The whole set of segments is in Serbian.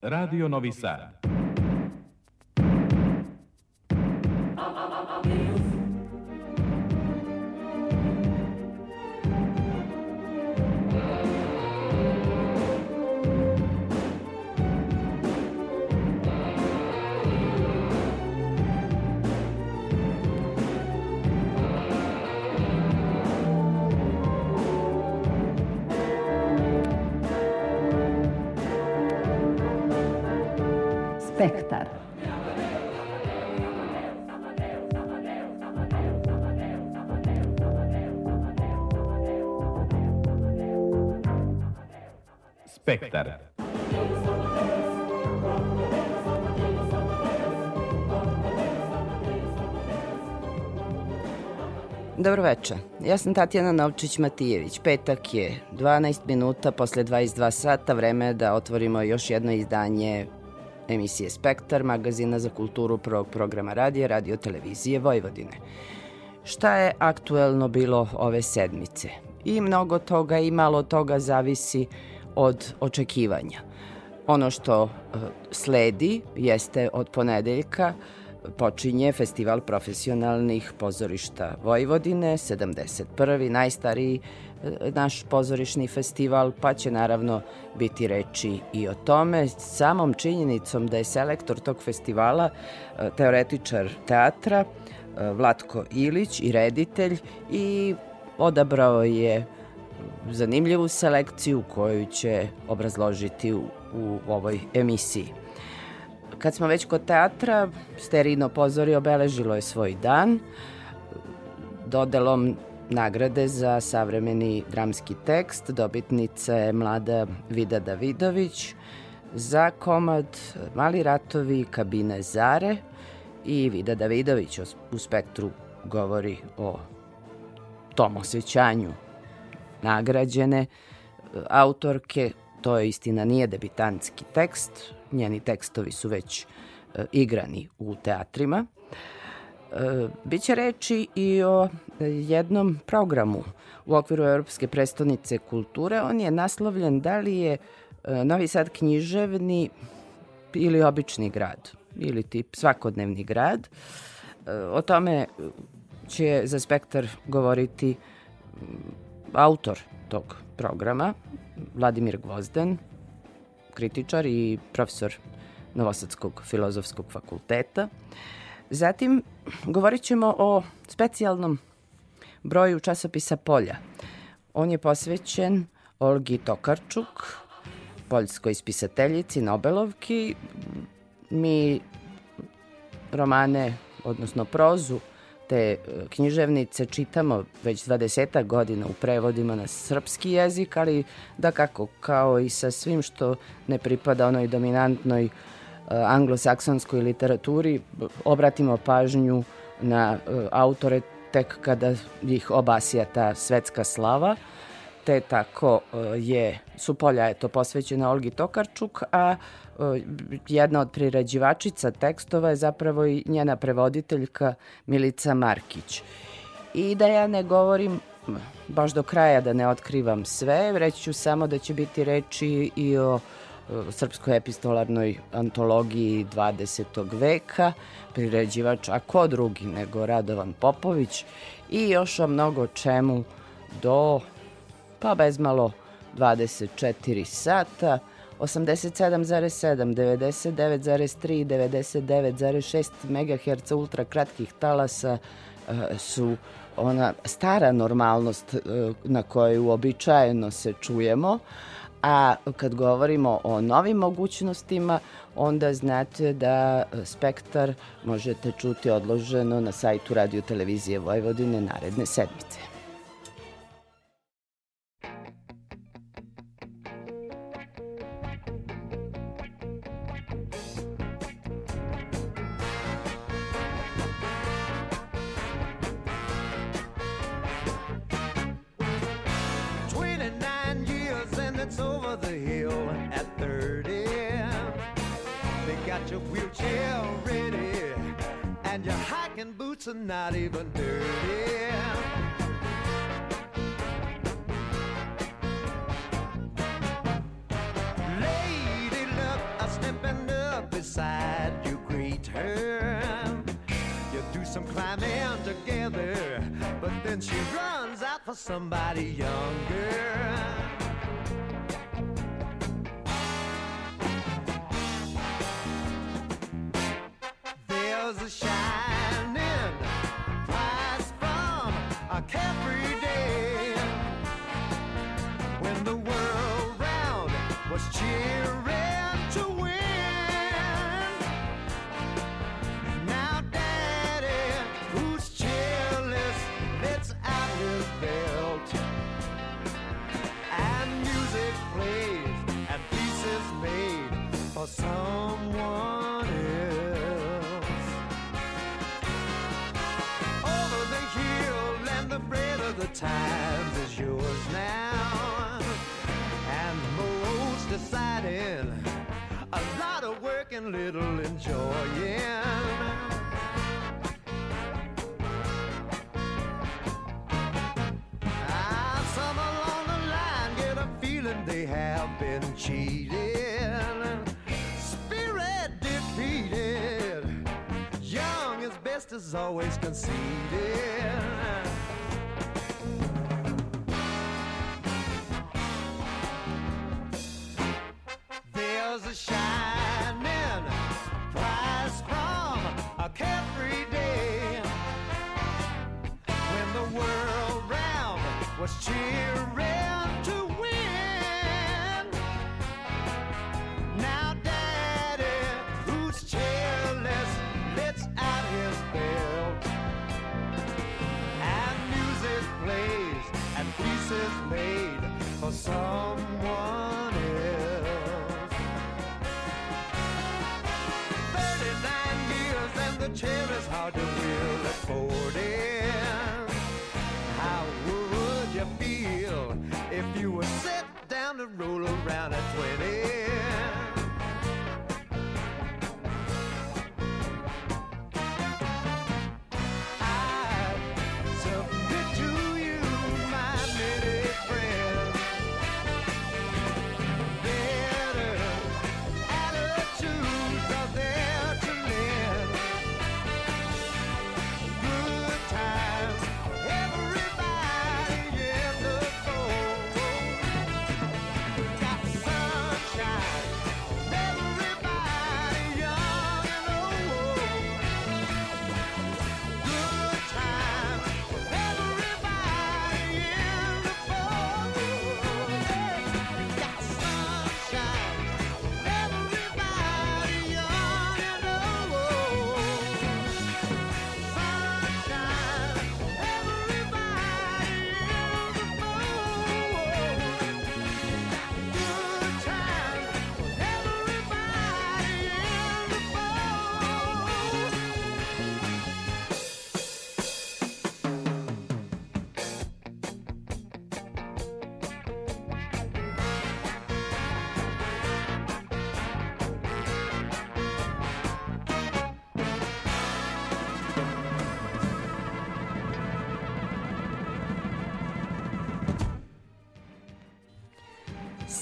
Radio Novi Sad. Spektar. Spektar. Dobro veče. Ja sam Tatjana Novčić-Matijević. Petak je 12 minuta posle 22 sata. Vreme je da otvorimo još jedno izdanje emisije Spektar, magazina za kulturu prvog programa radija, radio televizije Vojvodine. Šta je aktuelno bilo ove sedmice? I mnogo toga i malo toga zavisi od očekivanja. Ono što e, sledi jeste od ponedeljka počinje Festival profesionalnih pozorišta Vojvodine, 71. najstariji naš pozorišni festival, pa će naravno biti reči i o tome. Samom činjenicom da je selektor tog festivala e, teoretičar teatra e, Vlatko Ilić i reditelj i odabrao je zanimljivu selekciju koju će obrazložiti u, u ovoj emisiji. Kad smo već kod teatra, Sterino pozori obeležilo je svoj dan dodelom nagrade za savremeni dramski tekst. Dobitnica je mlada Vida Davidović za komad Mali ratovi kabine Zare i Vida Davidović u spektru govori o tom osjećanju nagrađene autorke. To je istina nije debitantski tekst, njeni tekstovi su već e, igrani u teatrima. E, biće reči i o jednom programu u okviru Europske prestonice kulture. On je naslovljen da li je e, Novi Sad književni ili obični grad ili tip svakodnevni grad. E, o tome će za spektar govoriti autor tog programa, Vladimir Gvozden, kritičar i profesor Novosadskog filozofskog fakulteta. Zatim govorit ćemo o specijalnom broju časopisa Polja. On je posvećen Olgi Tokarčuk, poljskoj spisateljici, Nobelovki. Mi romane, odnosno prozu, te e, književnice čitamo već 20 godina u prevodima na srpski jezik, ali da kako, kao i sa svim što ne pripada onoj dominantnoj uh, anglosaksonskoj literaturi, obratimo pažnju na uh, autore tek kada ih obasija ta svetska slava, te tako uh, je, su polja je to posvećena Olgi Tokarčuk, a jedna od prirađivačica tekstova je zapravo i njena prevoditeljka Milica Markić. I da ja ne govorim baš do kraja da ne otkrivam sve, reći ću samo da će biti reči i o srpskoj epistolarnoj antologiji 20. veka, priređivač, a ko drugi nego Radovan Popović i još o mnogo čemu do, pa bezmalo, 24 sata, 87,7, 99,3 99,6 MHz ultra kratkih talasa e, su ona stara normalnost e, na kojoj uobičajeno se čujemo, a kad govorimo o novim mogućnostima, onda znate da Spektar možete čuti odloženo na sajtu Radio Televizije Vojvodine naredne sedmice. Are not even dirty. Lady luck, I step side, you greet her. You do some climbing together, but then she runs out for somebody younger. They have been cheated. Spirit defeated. Young is best is always conceded.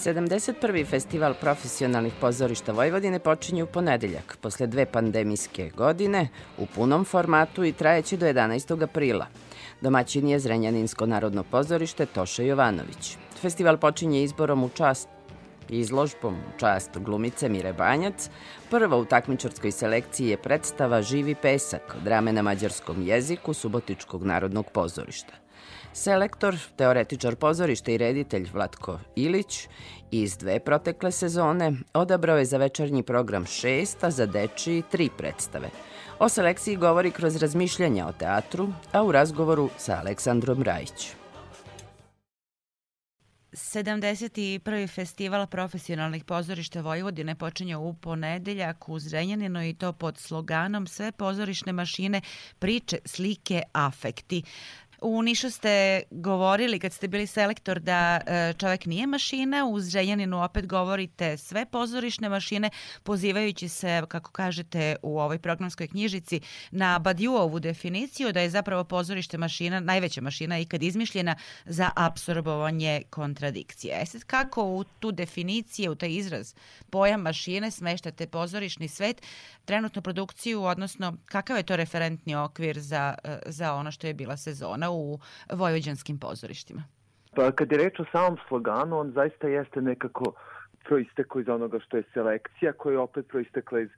71. festival profesionalnih pozorišta Vojvodine počinje u ponedeljak, posle dve pandemijske godine, u punom formatu i trajeći do 11. aprila. Domaćin je Zrenjaninsko narodno pozorište Toša Jovanović. Festival počinje izborom u čast izložbom u čast glumice Mire Banjac. Prva u takmičarskoj selekciji je predstava Živi pesak, drame na mađarskom jeziku Subotičkog narodnog pozorišta. Selektor, teoretičar pozorišta i reditelj Vlatko Ilić iz dve protekle sezone odabrao je za večernji program šest, a za dečiji tri predstave. O selekciji govori kroz razmišljanja o teatru, a u razgovoru sa Aleksandrom Rajić. 71. festival profesionalnih pozorišta Vojvodine počinje u ponedeljak u Zrenjaninu i to pod sloganom Sve pozorišne mašine, priče, slike, afekti. U Nišu ste govorili kad ste bili selektor da e, čovek nije mašina, uz Ženjaninu opet govorite sve pozorišne mašine, pozivajući se, kako kažete u ovoj programskoj knjižici, na Badiuovu definiciju da je zapravo pozorište mašina, najveća mašina ikad izmišljena za apsorbovanje kontradikcije. E sad, kako u tu definiciju, u taj izraz pojam mašine smeštate pozorišni svet, trenutnu produkciju, odnosno kakav je to referentni okvir za, e, za ono što je bila sezona u vojvođanskim pozorištima? Pa kad je reč o samom sloganu, on zaista jeste nekako proistekao iz onoga što je selekcija, koja je opet proistekla iz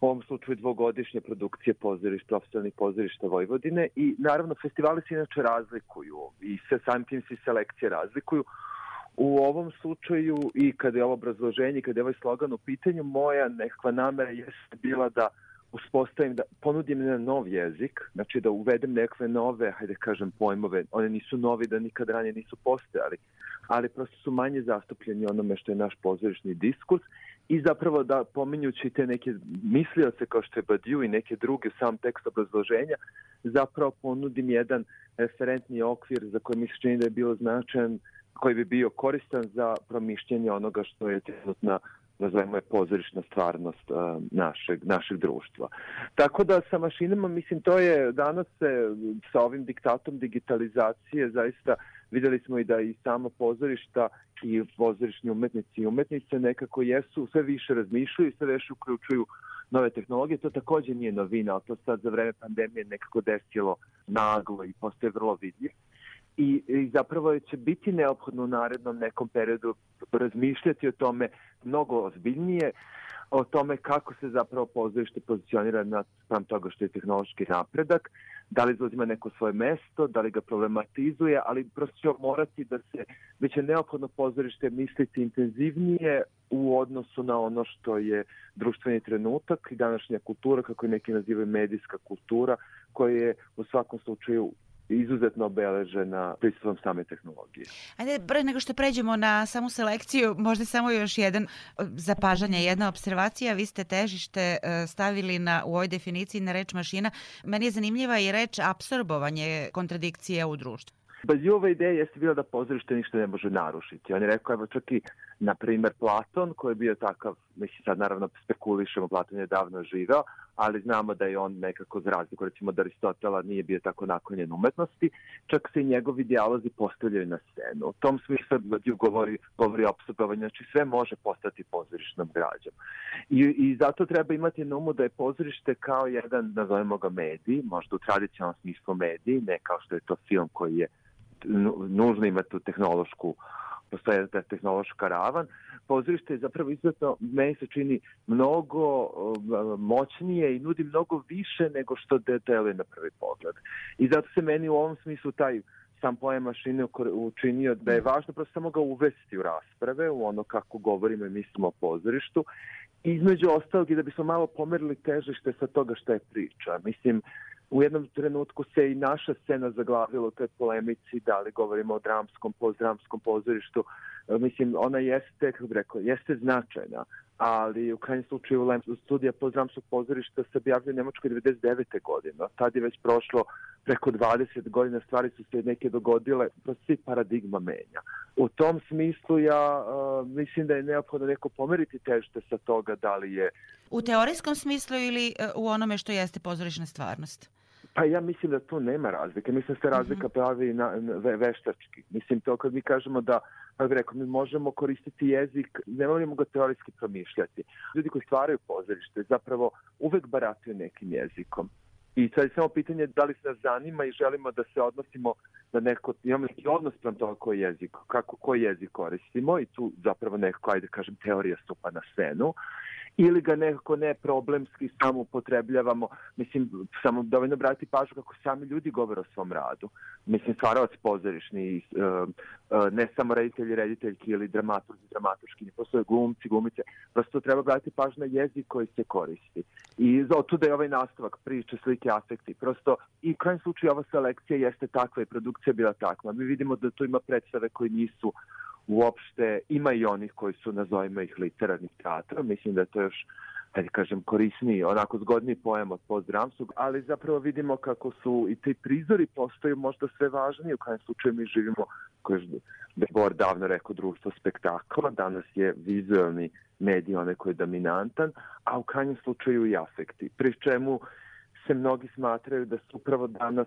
u ovom slučaju dvogodišnje produkcije pozorišta, profesionalnih pozorišta Vojvodine i naravno festivali se inače razlikuju i se samim tim se selekcije razlikuju. U ovom slučaju i kada je ovo obrazloženje, kada je ovaj slogan u pitanju, moja nekakva namera jeste bila da uspostavim, da ponudim jedan nov jezik, znači da uvedem nekakve nove, hajde kažem, pojmove. One nisu novi da nikad ranije nisu postojali, ali prosto su manje zastupljeni onome što je naš pozorišni diskurs i zapravo da pominjući te neke mislioce kao što je Badiou i neke druge sam tekst obrazloženja, zapravo ponudim jedan referentni okvir za koji mi se čini da je bilo značajan koji bi bio koristan za promišljenje onoga što je trenutna nazovemo je pozorišna stvarnost uh, našeg, našeg društva. Tako da sa mašinama, mislim, to je danas se sa ovim diktatom digitalizacije zaista videli smo i da i sama pozorišta i pozorišni umetnici i umetnice nekako jesu, sve više razmišljaju i sve više uključuju nove tehnologije. To takođe nije novina, ali to sad za vreme pandemije nekako desilo naglo i postoje vrlo vidljivo i, i zapravo će biti neophodno u narednom nekom periodu razmišljati o tome mnogo ozbiljnije, o tome kako se zapravo pozorište pozicionira na spram toga što je tehnološki napredak, da li zauzima neko svoje mesto, da li ga problematizuje, ali prosto će morati da se, već je neophodno pozorište misliti intenzivnije u odnosu na ono što je društveni trenutak i današnja kultura, kako je neki nazivaju medijska kultura, koja je u svakom slučaju izuzetno obeležena pristupom same tehnologije. Ajde, pre nego što pređemo na samu selekciju, možda samo još jedan zapažanje, jedna observacija. Vi ste težište e, stavili na, u ovoj definiciji na reč mašina. Meni je zanimljiva i reč apsorbovanje kontradikcije u društvu. Bazijova ideja jeste bila da pozorište ništa ne može narušiti. On je rekao, evo čak i, na primer, Platon, koji je bio takav, mislim sad naravno spekulišemo, Platon je davno živeo, ali znamo da je on nekako za razliku, recimo da Aristotela nije bio tako naklonjen umetnosti, čak se i njegovi dijalozi postavljaju na scenu. U tom smislu govori, govori o obsobovanju, znači sve može postati pozorišnom građom. I, I zato treba imati na umu da je pozorište kao jedan, nazovemo ga medij, možda u tradicionalnom smislu medij, ne kao što je to film koji je nužno ima tu tehnološku postoje ta tehnološka ravan. Pozorište je zapravo izuzetno, meni se čini, mnogo moćnije i nudi mnogo više nego što deluje na prvi pogled. I zato se meni u ovom smislu taj sam pojam mašine učinio da je važno prosto samo ga uvesti u rasprave, u ono kako govorimo i mislimo o pozorištu. Između ostalog i da bismo malo pomerili težište sa toga šta je priča. Mislim, u jednom trenutku se i naša scena zaglavila u toj polemici, da li govorimo o dramskom, postdramskom pozorištu. E, mislim, ona jeste, kako bih rekao, jeste značajna, ali u krajnjem slučaju studija postdramskog pozorišta se objavlja u Nemačkoj 99. godine. Tad je već prošlo preko 20 godina, stvari su se neke dogodile, prosto se paradigma menja. U tom smislu ja uh, mislim da je neophodno neko pomeriti tešte sa toga da li je... U teorijskom smislu ili uh, u onome što jeste pozorišna stvarnost? Pa ja mislim da tu nema razlike. Mislim da se razlika mhm. pravi na, na veštački. Mislim to kad mi kažemo da kako bih rekao, mi možemo koristiti jezik, ne moramo ga teorijski promišljati. Ljudi koji stvaraju pozorište zapravo uvek barataju nekim jezikom. I sad je samo pitanje da li se nas zanima i želimo da se odnosimo da neko, imamo neki odnos prema toga koji jezik, kako, koji jezik koristimo i tu zapravo nekako, ajde kažem, teorija stupa na scenu ili ga nekako ne problemski samo upotrebljavamo. Mislim, samo dovoljno brati pažu kako sami ljudi govore o svom radu. Mislim, stvaravac pozorišni, uh, uh, ne samo reditelji, rediteljki ili dramaturzi, dramaturški, postoje glumci, glumice. Prosto treba brati pažu na jezik koji se koristi. I otuda je ovaj nastavak priče, slike, afekti. Prosto i u krajem slučaju ova selekcija jeste takva i produkcija bila takva. Mi vidimo da tu ima predstave koji nisu uopšte ima i onih koji su, nazovimo ih, literarnih teatra. Mislim da je to još da kažem, korisniji, onako zgodniji pojem od postdramskog, ali zapravo vidimo kako su i ti prizori postaju možda sve važniji, u kajem slučaju mi živimo, koje je Debor davno rekao, društvo spektakla, danas je vizualni medij onaj koji je dominantan, a u krajnjem slučaju i afekti, pri čemu se mnogi smatraju da su upravo danas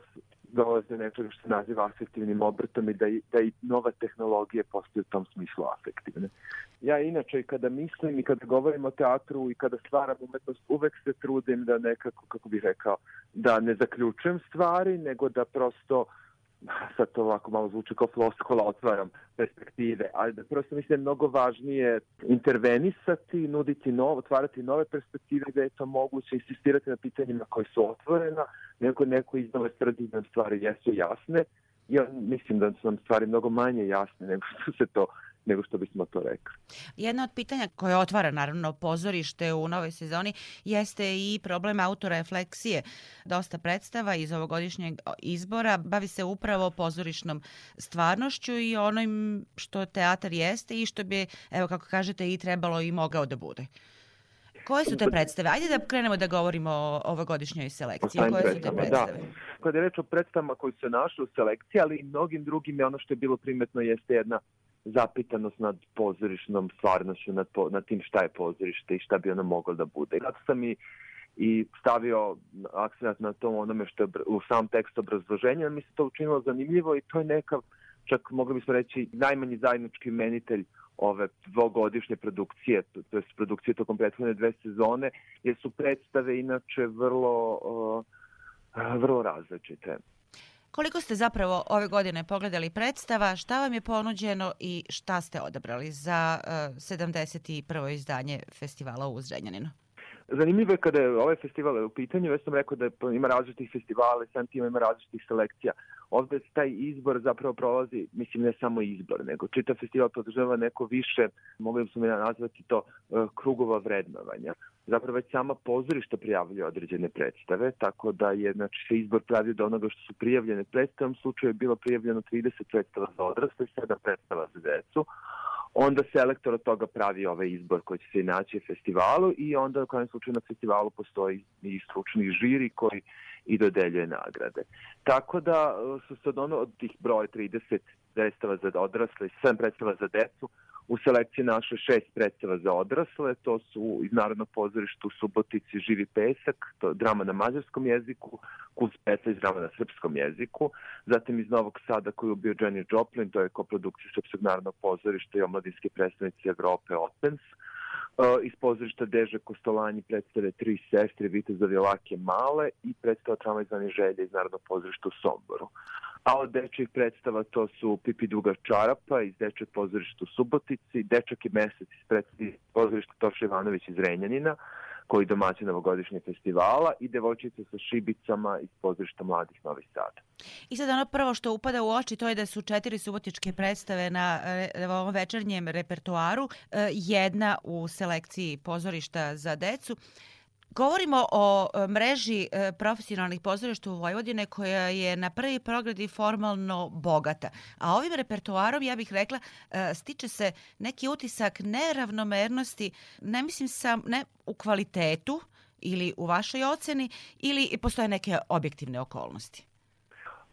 dolaze nečega što naziva afektivnim obrtom i da i, da i nova tehnologija postoje u tom smislu afektivne. Ja inače kada mislim i kada govorim o teatru i kada stvaram umetnost uvek se trudim da nekako, kako bih rekao, da ne zaključujem stvari, nego da prosto sad to ovako malo zvuči kao floskola, otvaram perspektive, ali da prosto mislim da je mnogo važnije intervenisati, nuditi novo, otvarati nove perspektive gde je to moguće, insistirati na pitanjima koje su otvorena, nego neko iznove tvrdi da stvari jesu jasne, ja mislim da su nam stvari mnogo manje jasne nego što se to nego što bismo to rekli. Jedno od pitanja koje otvara naravno pozorište u novoj sezoni jeste i problem autorefleksije. Dosta predstava iz ovogodišnjeg izbora bavi se upravo pozorišnom stvarnošću i onom što teatar jeste i što bi, evo kako kažete, i trebalo i mogao da bude. Koje su te predstave? Ajde da krenemo da govorimo o ovogodišnjoj selekciji. Koje su te da. predstave? Da. Kada je reč o predstavama koji su našli u selekciji, ali i mnogim drugim, ono što je bilo primetno jeste jedna zapitanost nad pozorišnom stvarnošću, nad, po, nad tim šta je pozorište i šta bi ono moglo da bude. I zato sam i, i stavio akcent na tom onome što je u sam tekst obrazloženja, mi se to učinilo zanimljivo i to je neka, čak mogli bismo reći, najmanji zajednički menitelj ove dvogodišnje produkcije, to je produkcije tokom prethodne dve sezone, jer su predstave inače vrlo, vrlo različite. Koliko ste zapravo ove godine pogledali predstava, šta vam je ponuđeno i šta ste odabrali za uh, 71. izdanje festivala u Zrenjaninu? Zanimljivo je kada je ovaj festival u pitanju, već sam rekao da ima različitih festivala, sam tim ima različitih selekcija. Ovde taj izbor zapravo prolazi, mislim ne samo izbor, nego čitav festival podržava neko više, mogli smo ja nazvati to, e, krugova vrednovanja. Zapravo već sama pozorišta prijavljaju određene predstave, tako da je znači, se izbor pravi do onoga što su prijavljene predstave. U slučaju je bilo prijavljeno 30 predstava za odrasle i 7 predstava za decu onda selektor od toga pravi ovaj izbor koji će se inaći u festivalu i onda u kojem slučaju na festivalu postoji i stručni žiri koji i dodeljuje nagrade. Tako da su se od, ono, od tih broja 30 predstava za odrasle i 7 predstava za decu u selekciji naše šest predstava za odrasle, to su iz Narodnog pozorišta u Subotici Živi pesak, to je drama na mađarskom jeziku, Kus peca iz drama na srpskom jeziku, zatim iz Novog Sada koji je ubio Jenny Joplin, to je koprodukcija Srpskog narodnog pozorišta i omladinske predstavnice Evrope Opens, iz pozorišta Deže Kostolanji predstave Tri sestre, Vitezovi Lake Male i predstava Trama izvani želje iz Narodnog pozorišta u Somboru. A od dečjih predstava to su Pipi Duga Čarapa iz Dečjeg pozorišta u Subotici, Dečak i mesec iz predstava pozorišta Toša Ivanović iz Renjanina, koji domaće novogodišnje festivala i devojčice sa šibicama iz pozorišta Mladih Novi Sad. I sad ono prvo što upada u oči to je da su četiri subotičke predstave na, na ovom večernjem repertoaru, e, jedna u selekciji pozorišta za decu. Govorimo o e, mreži e, profesionalnih pozorišta u Vojvodine koja je na prvi progled i formalno bogata. A ovim repertoarom, ja bih rekla, e, stiče se neki utisak neravnomernosti, ne mislim sam, ne u kvalitetu ili u vašoj oceni, ili postoje neke objektivne okolnosti.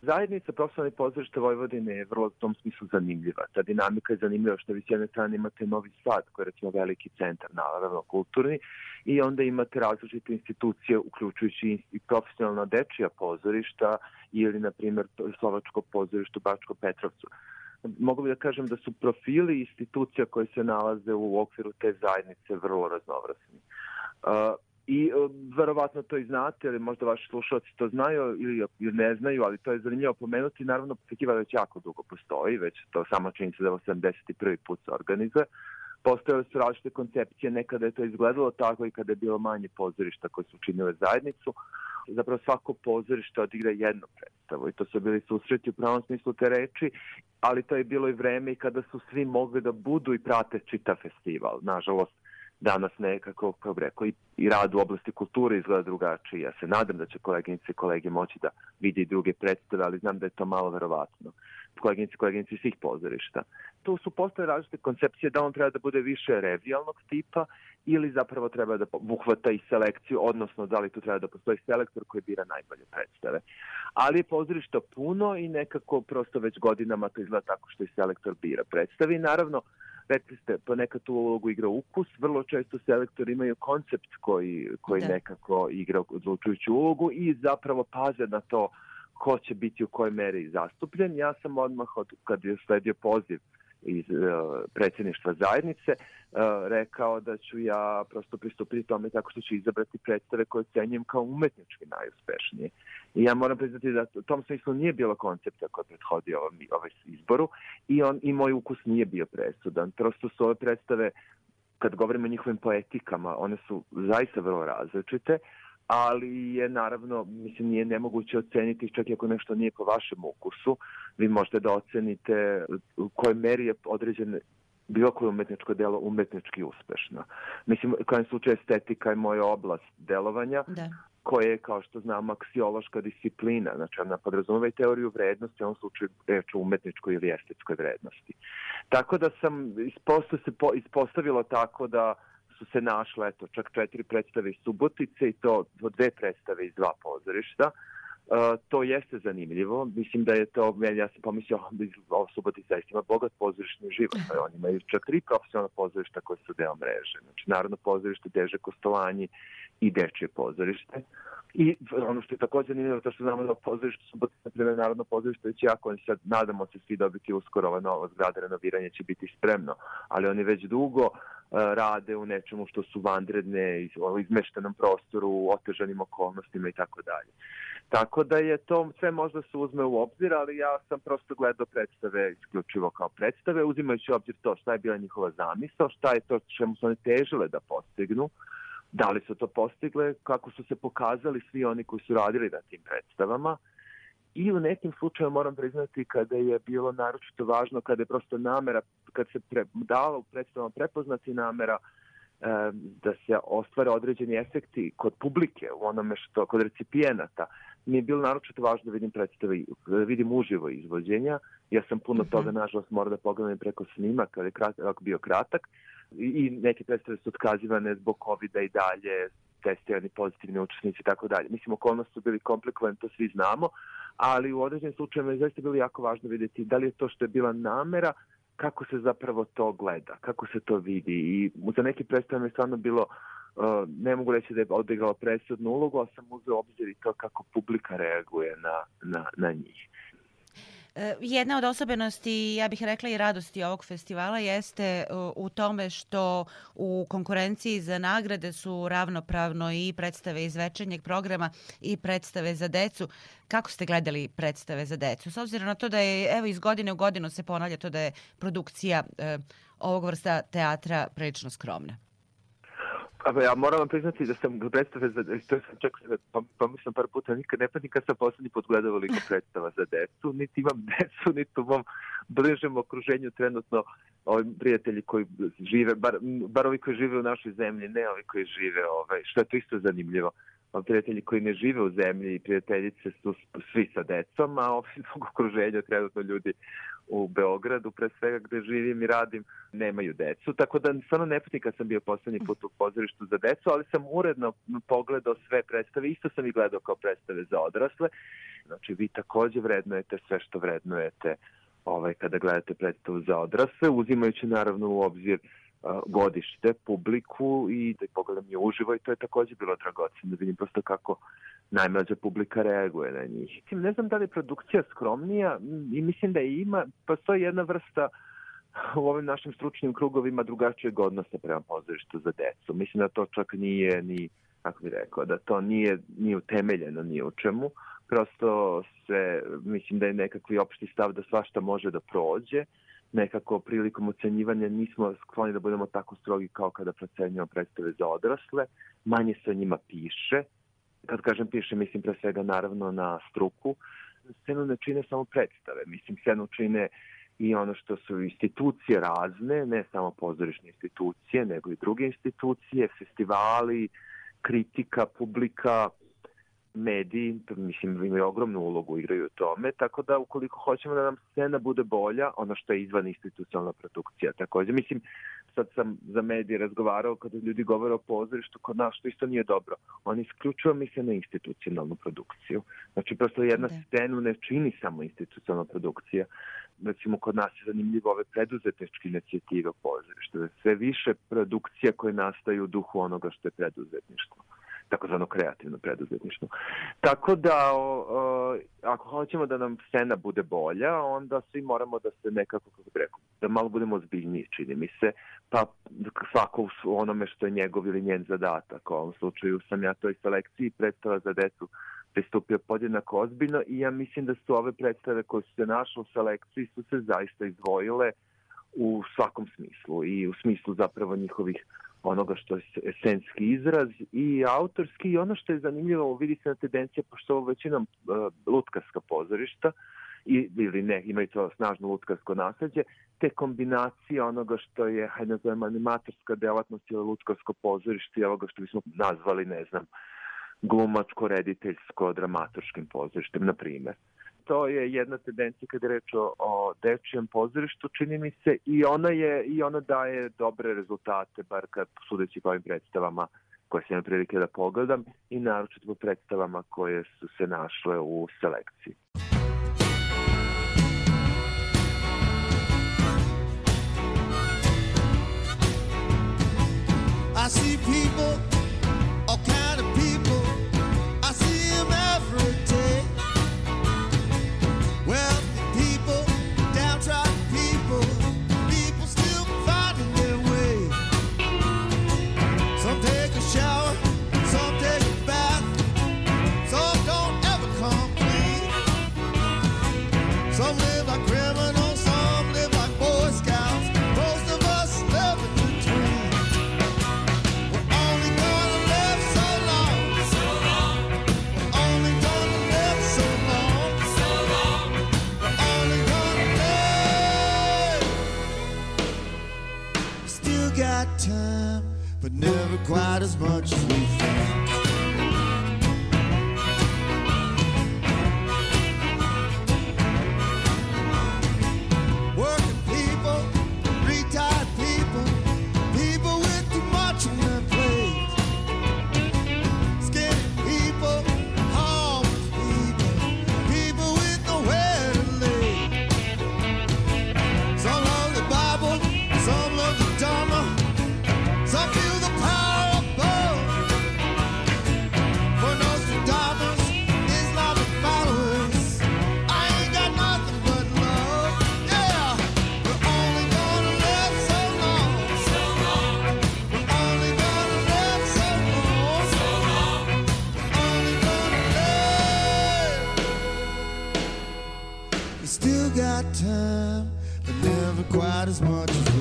Zajednica profesionalnih pozorišta Vojvodine je vrlo u tom smislu zanimljiva. Ta dinamika je zanimljiva što vi s jedne strane imate Novi Sad, koji je recimo veliki centar, naravno kulturni, i onda imate različite institucije, uključujući i profesionalna dečija pozorišta ili, na primjer, Slovačko pozorište u Bačko Petrovcu. Mogu bi da kažem da su profili institucija koje se nalaze u okviru te zajednice vrlo raznovrsni. I uh, verovatno to i znate, ali možda vaši slušalci to znaju ili, ili ne znaju, ali to je zanimljivo pomenuti. Naravno, festival već jako dugo postoji, već to samo se da je 81. put se organizuje. Postojale su različite koncepcije, nekada je to izgledalo tako i kada je bilo manje pozorišta koje su činile zajednicu. Zapravo svako pozorište odigra jednu predstavu i to su bili susreti u pravom smislu te reči, ali to je bilo i vreme i kada su svi mogli da budu i prate čita festival. Nažalost, danas nekako, kao bi rekao, i, i rad u oblasti kulture izgleda drugačije. Ja se nadam da će koleginice i kolege moći da vidi druge predstave, ali znam da je to malo verovatno. koleginici, koleginici svih pozorišta. Tu su postoje različite koncepcije da on treba da bude više revijalnog tipa ili zapravo treba da buhvata i selekciju, odnosno da li tu treba da postoji selektor koji bira najbolje predstave. Ali je pozorišta puno i nekako prosto već godinama to izgleda tako što i selektor bira predstave i naravno rekli ste, ponekad tu ulogu igra ukus, vrlo često selektori imaju koncept koji, koji da. nekako igra odlučujuću ulogu i zapravo paze na to ko će biti u kojoj meri zastupljen. Ja sam odmah, od, kad je sledio poziv iz uh, predsjedništva zajednice uh, rekao da ću ja prosto pristupiti tome tako što ću izabrati predstave koje cenjujem kao umetnički najuspešnije. I ja moram priznati da u tom smislu nije bilo koncepta koji prethodi ovom, ovaj izboru i, on, i moj ukus nije bio presudan. Prosto su ove predstave kad govorimo o njihovim poetikama, one su zaista vrlo različite, uh, ali je naravno, mislim, nije nemoguće oceniti čak i ako nešto nije po vašem ukusu, vi možete da ocenite u kojoj meri je određen bilo koje umetničko delo umetnički uspešno. Mislim, kao slučaj estetika je moja oblast delovanja, da. koje je, kao što znam, aksiološka disciplina, znači ona podrazumeva i teoriju vrednosti, u ovom slučaju reč o umetničkoj ili estetskoj vrednosti. Tako da sam, isposto se po, ispostavilo tako da su se našle eto, čak četiri predstave iz Subotice i to dve predstave iz dva pozorišta. Uh, to jeste zanimljivo. Mislim da je to, ja sam pomislio, da ovo Subotica ima bogat pozorišni život. Pa oni imaju čak tri profesionalna pozorišta koje su deo mreže. Znači, Narodno pozorište, Deže Kostolanji i Dečije pozorište. I ono što je takođe zanimljivo, to što znamo da pozorište Subotica, na primjer, Narodno pozorište već jako, oni sad, nadamo se svi dobiti uskoro ova nova zgrada, renoviranje će biti spremno, ali oni već dugo rade u nečemu što su vanredne, izmeštenom prostoru, u otežanim okolnostima i tako dalje. Tako da je to sve možda se uzme u obzir, ali ja sam prosto gledao predstave isključivo kao predstave, uzimajući u obzir to šta je bila njihova zamisla, šta je to čemu su oni težile da postignu, da li su to postigle, kako su se pokazali svi oni koji su radili na tim predstavama, i u nekim slučajima moram priznati kada je bilo naročito važno, kada je prosto namera, kad se pre, dala u predstavama prepoznati namera e, da se ostvare određeni efekti kod publike, u onome što, kod recipijenata, mi je bilo naročito važno da vidim predstave, da vidim uživo izvođenja. Ja sam puno uh mhm. -huh. toga, nažalost, mora da pogledam preko snima, kada je krat, bio kratak, i, i neke predstave su otkazivane zbog COVID-a i dalje, testirani pozitivni učesnici i tako dalje. Mislim, okolnosti su bili komplikovane, to svi znamo, ali u određenim slučajima je zaista bilo jako važno vidjeti da li je to što je bila namera, kako se zapravo to gleda, kako se to vidi i za neki predstavljam je stvarno bilo Uh, ne mogu reći da je odigrala presudnu ulogu, ali sam uzeo obzir i to kako publika reaguje na, na, na njih. E, jedna od osobenosti, ja bih rekla i radosti ovog festivala jeste e, u tome što u konkurenciji za nagrade su ravnopravno i predstave iz večernjeg programa i predstave za decu. Kako ste gledali predstave za decu? S obzirom na to da je, evo, iz godine u godinu se ponavlja to da je produkcija eh, ovog vrsta teatra prilično skromna. Ja moram vam priznati da sam predstave za to sam čak mislim par puta nikad ne pa nikad sam poslednji put gledao veliko predstava za decu, niti imam decu, niti u mom bližem okruženju trenutno ovi prijatelji koji žive, bar, bar ovi koji žive u našoj zemlji, ne ovi koji žive, ovaj, što je to isto zanimljivo prijatelji koji ne žive u zemlji i prijateljice su svi sa decom, a ovi zbog okruženja trenutno ljudi u Beogradu, pre svega gde živim i radim, nemaju decu. Tako da stvarno ne kad sam bio poslednji put u pozorištu za decu, ali sam uredno pogledao sve predstave. Isto sam i gledao kao predstave za odrasle. Znači, vi takođe vrednujete sve što vrednujete ovaj, kada gledate predstavu za odrasle, uzimajući naravno u obzir godište, publiku i da pogledam je uživo i to je takođe bilo dragoceno da vidim prosto kako najmlađa publika reaguje na njih. Ne znam da li je produkcija skromnija i mislim da je ima, postoji jedna vrsta u ovim našim stručnim krugovima drugačijeg odnosa prema pozorištu za decu. Mislim da to čak nije ni, kako bih rekao, da to nije, nije utemeljeno ni u čemu. Prosto se, mislim da je nekakvi opšti stav da svašta može da prođe nekako prilikom ocenjivanja nismo skloni da budemo tako strogi kao kada procenjujemo predstave za odrasle. Manje se o njima piše. Kad kažem piše, mislim pre svega naravno na struku. Scenu ne čine samo predstave. Mislim, scenu čine i ono što su institucije razne, ne samo pozorišne institucije, nego i druge institucije, festivali, kritika, publika, mediji, mislim, imaju ogromnu ulogu, igraju u tome, tako da ukoliko hoćemo da nam scena bude bolja, ono što je izvan institucionalna produkcija, takođe, mislim, sad sam za medije razgovarao kada ljudi govore o pozorištu, kod nas što isto nije dobro. Oni isključivo misle na institucionalnu produkciju. Znači, prosto jedna da. scenu ne čini samo institucionalna produkcija. Recimo, kod nas je zanimljivo ove preduzetničke inicijative o pozorištu. Sve više produkcija koje nastaju u duhu onoga što je preduzetništvo takozvano kreativno preduzetništvo. Tako da, o, o, ako hoćemo da nam scena bude bolja, onda svi moramo da se nekako, kako bi rekao, da malo budemo zbiljniji, čini mi se, pa svako u onome što je njegov ili njen zadatak. U ovom slučaju sam ja toj selekciji predstava za decu pristupio podjednako ozbiljno i ja mislim da su ove predstave koje su se našle u selekciji su se zaista izdvojile u svakom smislu i u smislu zapravo njihovih onoga što je esenski izraz i autorski. I ono što je zanimljivo vidi se na tendencija pošto ovo većinom uh, lutkarska pozorišta i, ili ne, imaju to snažno lutkarsko nasledđe, te kombinacije onoga što je, hajde nazovemo, animatorska delatnost ili lutkarsko pozorište i ovoga što bismo nazvali, ne znam, glumačko, rediteljsko, dramaturškim pozorištem, na primer to je jedna tendencija kada je reč o, o dečijem pozorištu, čini mi se, i ona, je, i ona daje dobre rezultate, bar kad sudeći po ovim predstavama koje sam imam prilike da pogledam i naročito po predstavama koje su se našle u selekciji. Quite as much as we as much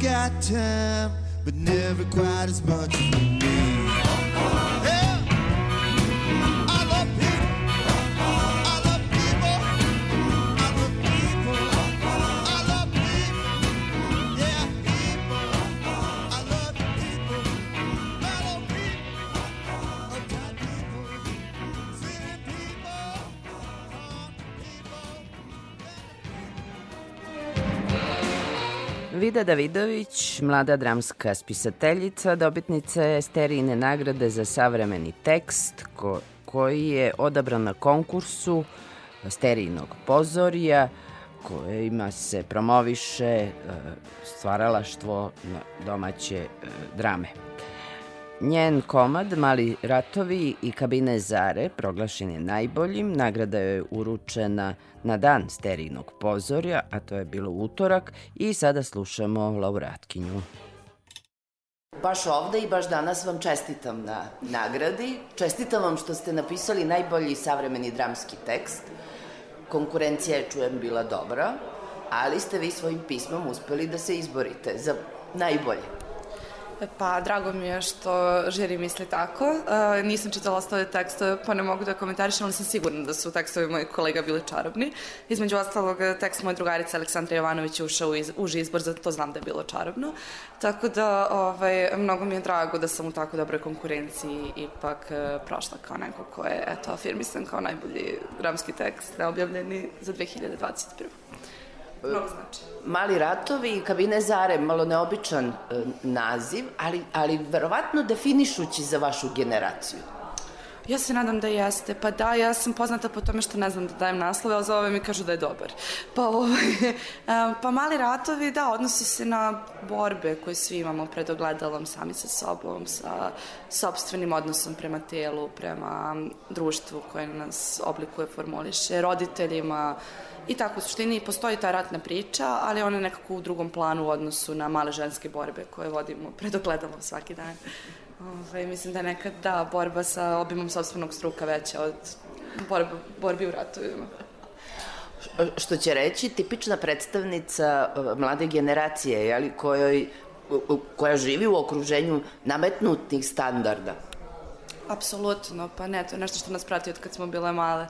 think. time, but never quite as much Vida Davidović, mlada dramska spisateljica, dobitnica je Esterijine nagrade za savremeni tekst ko, koji je odabran na konkursu sterijnog pozorija kojima se promoviše e, stvaralaštvo domaće e, drame. Njen komad Mali ratovi i kabine Zare proglašen je najboljim. Nagrada je uručena na dan sterijnog pozorja, a to je bilo utorak i sada slušamo laureatkinju. Baš ovde i baš danas vam čestitam na nagradi. Čestitam vam što ste napisali najbolji savremeni dramski tekst. Konkurencija je, čujem, bila dobra, ali ste vi svojim pismom uspeli da se izborite za najbolje. Pa, drago mi je što žiri misli tako. Uh, nisam čitala ostale tekstove, pa ne mogu da komentarišem, ali sam sigurna da su tekstovi mojih kolega bili čarobni. Između ostalog, tekst moje drugarice Aleksandra Jovanović je ušao u iz, uži izbor, za to znam da je bilo čarobno. Tako da, ovaj, mnogo mi je drago da sam u tako dobroj konkurenciji ipak uh, prošla kao neko ko je, eto, afirmisan kao najbolji dramski tekst neobjavljeni za 2021. Mnogo znači. Mali ratovi i kabine Zare, malo neobičan e, naziv, ali, ali verovatno definišući za vašu generaciju. Ja se nadam da jeste. Pa da, ja sam poznata po tome što ne znam da dajem naslove, ali za ove mi kažu da je dobar. Pa, ovaj, pa mali ratovi, da, odnosi se na borbe koje svi imamo pred ogledalom, sami sa sobom, sa sobstvenim odnosom prema telu, prema društvu koje nas oblikuje, formuliše, roditeljima, I tako, u suštini postoji ta ratna priča, ali ona je nekako u drugom planu u odnosu na male ženske borbe koje vodimo pred ogledalom svaki dan. Ove, mislim da nekad da borba sa obimom sobstvenog struka veća od borba, borbi u ratovima. Što će reći tipična predstavnica e, mlade generacije, jeli, kojoj, koja živi u okruženju nametnutih standarda. Apsolutno, pa ne, to je nešto što nas prati od kad smo bile male.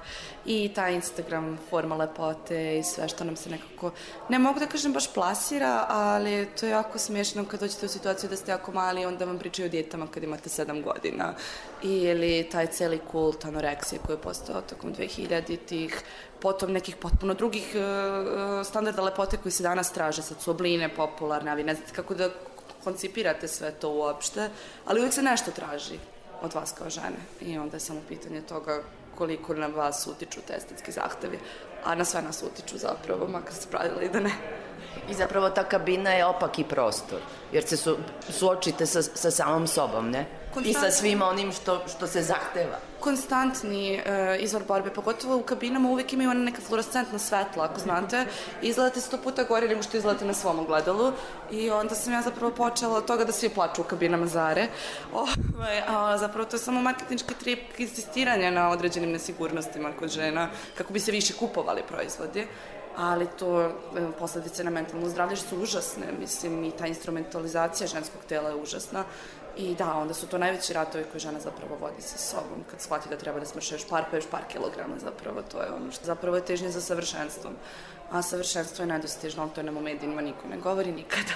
I ta Instagram forma lepote i sve što nam se nekako, ne mogu da kažem baš plasira, ali to je jako smiješno kad dođete u situaciju da ste jako mali, onda vam pričaju o djetama kad imate 7 godina. Ili taj celi kult anoreksije koji je postao tokom 2000-ih, potom nekih potpuno drugih uh, standarda lepote koji se danas traže, sad su obline popularne, a vi ne znate kako da koncipirate sve to uopšte, ali uvijek se nešto traži od vas kao žene. I onda je samo pitanje toga koliko na vas utiču te estetski zahtevi, a na sve nas utiču zapravo, makar se pravila i da ne. I zapravo ta kabina je opaki prostor, jer se su, suočite sa, sa samom sobom, ne? I sa svim onim što, što se zahteva. Konstantni e, izvor borbe, pogotovo u kabinama uvek imaju ona neka fluorescentna svetla, ako znate, izgledate sto puta gore nego što izgledate na svom ogledalu. I onda sam ja zapravo počela od toga da svi plaču u kabinama Zare. Ovaj, a, zapravo to je samo marketinčki trip insistiranja na određenim nesigurnostima kod žena, kako bi se više kupovali proizvodi. Ali to e, posledice na mentalno zdravlje su užasne, mislim i ta instrumentalizacija ženskog tela je užasna I da, onda su to najveći ratovi koje žena zapravo vodi sa sobom, kad shvati da treba da smrše još par, pa još par kilograma zapravo, to je ono što zapravo je težnje za savršenstvom. A savršenstvo je nedostižno, ali to nam u medijima niko ne govori nikada.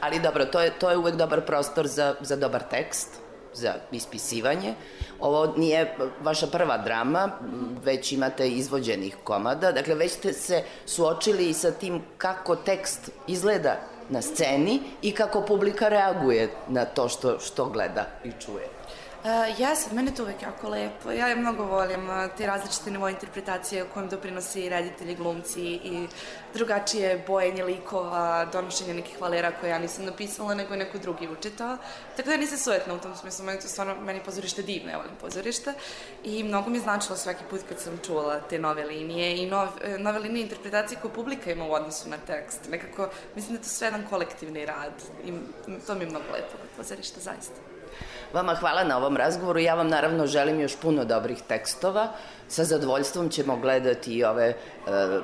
Ali dobro, to je, to je uvek dobar prostor za, za dobar tekst, za ispisivanje. Ovo nije vaša prva drama, već imate izvođenih komada, dakle već ste se suočili sa tim kako tekst izgleda na sceni i kako publika reaguje na to što, što gleda i čuje. Uh, jes, mene to uvek jako lepo. Ja je mnogo volim uh, te različite nivoje interpretacije kojem doprinose i reditelji, glumci i drugačije bojenje likova, donošenje nekih valera koje ja nisam napisala, nego je neko drugi učitao. Tako da nisam sujetna u tom smislu, meni to stvarno, meni pozorište divno, ja volim pozorište. I mnogo mi je značilo svaki put kad sam čula te nove linije i nov, e, nove linije interpretacije koje publika ima u odnosu na tekst. Nekako, mislim da je to sve jedan kolektivni rad i to mi je mnogo lepo kod pozorišta, zaista. Vama hvala na ovom razgovoru. Ja vam naravno želim još puno dobrih tekstova. Sa zadovoljstvom ćemo gledati i ove e,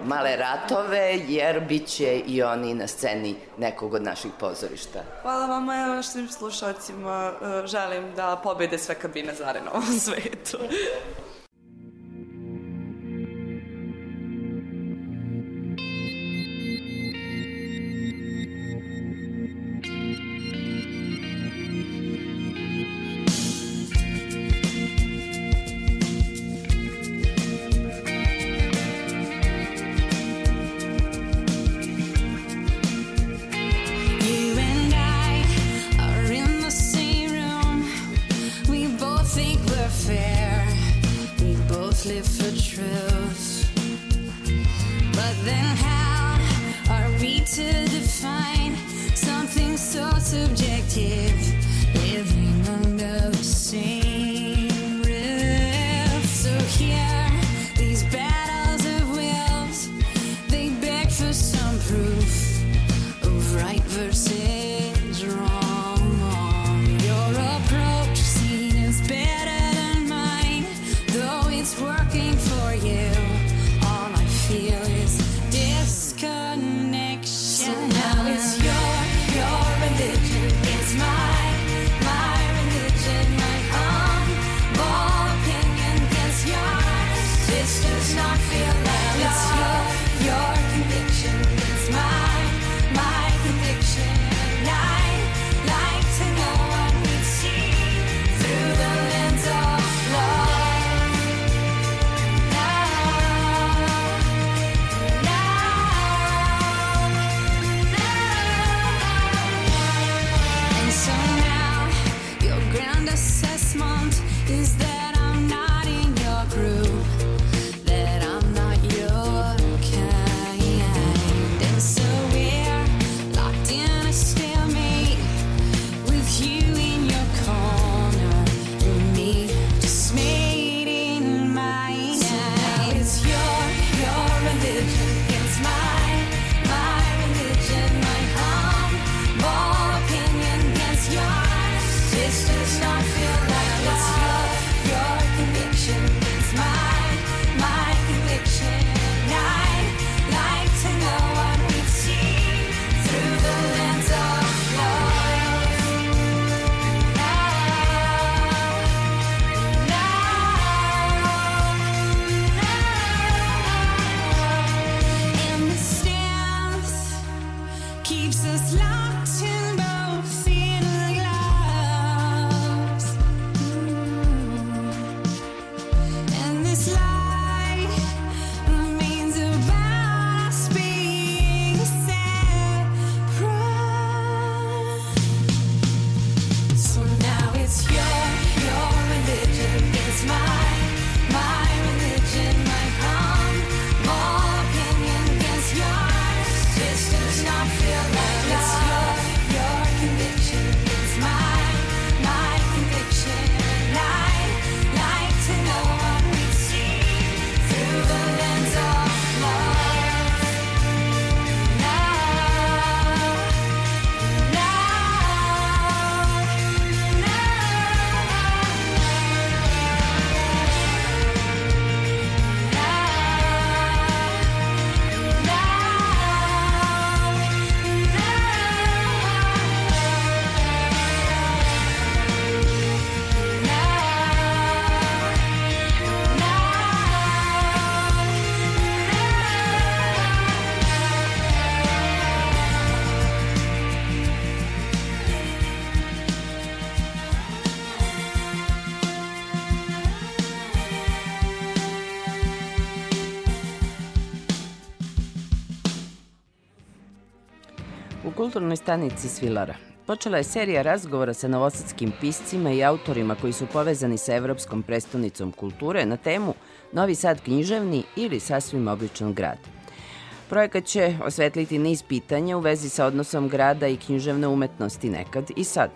male ratove, jer bit će i oni na sceni nekog od naših pozorišta. Hvala vama, ja svim slušalcima e, želim da pobede sve kabine Zare na ovom svetu. Kulturnoj stanici Svilara počela je serija razgovora sa novosadskim piscima i autorima koji su povezani sa Evropskom prestonicom kulture na temu Novi Sad književni ili sasvim običan grad. Projekat će osvetliti niz pitanja u vezi sa odnosom grada i književne umetnosti nekad i sad.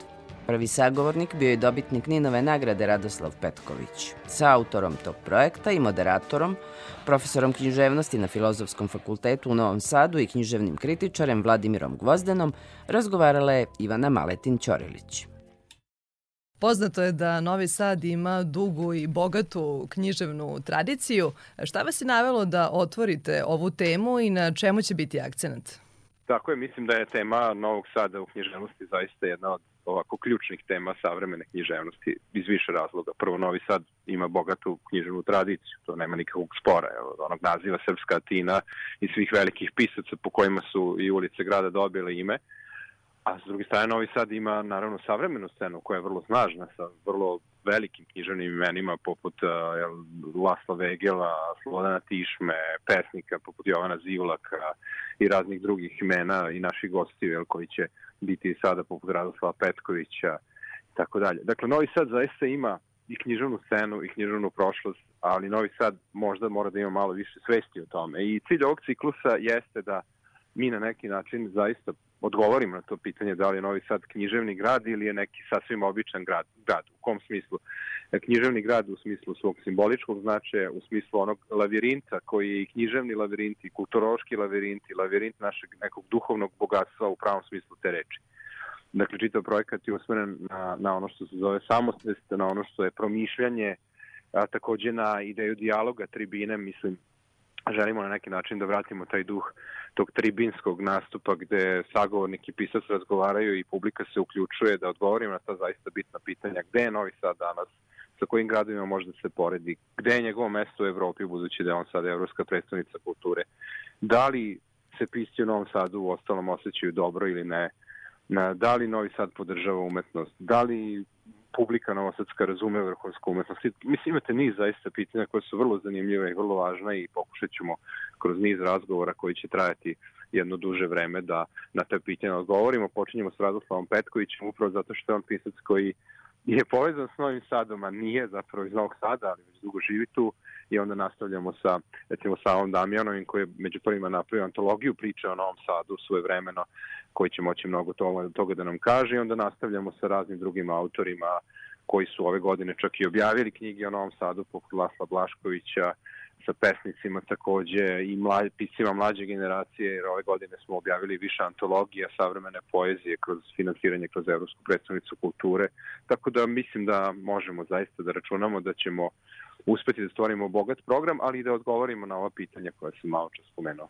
Prvi sagovornik bio je dobitnik Ninove nagrade Radoslav Petković. Sa autorom tog projekta i moderatorom, profesorom književnosti na Filozofskom fakultetu u Novom Sadu i književnim kritičarem Vladimirom Gvozdenom razgovarala je Ivana Maletin-Ćorilić. Poznato je da Novi Sad ima dugu i bogatu književnu tradiciju. Šta vas je navelo da otvorite ovu temu i na čemu će biti akcenat? Tako je, mislim da je tema Novog Sada u književnosti zaista jedna od ovako ključnih tema savremene književnosti iz više razloga. Prvo, Novi Sad ima bogatu književnu tradiciju, to nema nikakvog spora, evo, od onog naziva Srpska Atina i svih velikih pisaca po kojima su i ulice grada dobile ime. A s druge strane, Novi Sad ima naravno savremenu scenu koja je vrlo snažna, sa vrlo velikim književnim imenima poput uh, jel, Lasla Vegela, Slobodana Tišme, pesnika poput Jovana Zivlaka i raznih drugih imena i naših gostiju jel, koji će biti sada poput Radoslava Petkovića i tako dalje. Dakle, Novi Sad zaista ima i književnu scenu i književnu prošlost, ali Novi Sad možda mora da ima malo više svesti o tome. I cilj ovog ciklusa jeste da mi na neki način zaista odgovorimo na to pitanje da li je Novi Sad književni grad ili je neki sasvim običan grad. grad. U kom smislu? E, književni grad u smislu svog simboličkog značaja, u smislu onog lavirinta koji je i književni lavirint i kulturološki lavirint i lavirint našeg nekog duhovnog bogatstva u pravom smislu te reči. Dakle, čitav projekat je usmeren na, na ono što se zove samosvest, na ono što je promišljanje, a, takođe na ideju dijaloga tribine, mislim, želimo na neki način da vratimo taj duh tog tribinskog nastupa gde sagovornik i pisac razgovaraju i publika se uključuje da odgovorimo na ta zaista bitna pitanja. Gde je Novi Sad danas? Sa kojim gradovima može da se poredi? Gde je njegovo mesto u Evropi budući da je on sad evropska predstavnica kulture? Da li se pisci u Novom Sadu u ostalom osjećaju dobro ili ne? Da li Novi Sad podržava umetnost? Da li publika novosadska razume vrhunsku umetnost. Mislim, imate niz zaista pitanja koje su vrlo zanimljive i vrlo važna i pokušat ćemo kroz niz razgovora koji će trajati jedno duže vreme da na te pitanja odgovorimo. Počinjemo s Radoslavom Petkovićem upravo zato što je on pisac koji je povezan s Novim Sadom, a nije zapravo iz Novog Sada, ali već dugo živi tu i onda nastavljamo sa, recimo, Savom Damjanovim koji je među prvima napravio antologiju priča o Novom Sadu svoje vremeno, koji će moći mnogo toga, toga da nam kaže i onda nastavljamo sa raznim drugim autorima koji su ove godine čak i objavili knjige o Novom Sadu, poput Lasla Blaškovića, sa pesnicima takođe i mlad, piscima mlađe generacije, jer ove godine smo objavili više antologija savremene poezije kroz finansiranje kroz Evropsku predstavnicu kulture, tako da mislim da možemo zaista da računamo da ćemo uspeti da stvorimo bogat program, ali i da odgovorimo na ova pitanja koja sam malo čas spomenuo.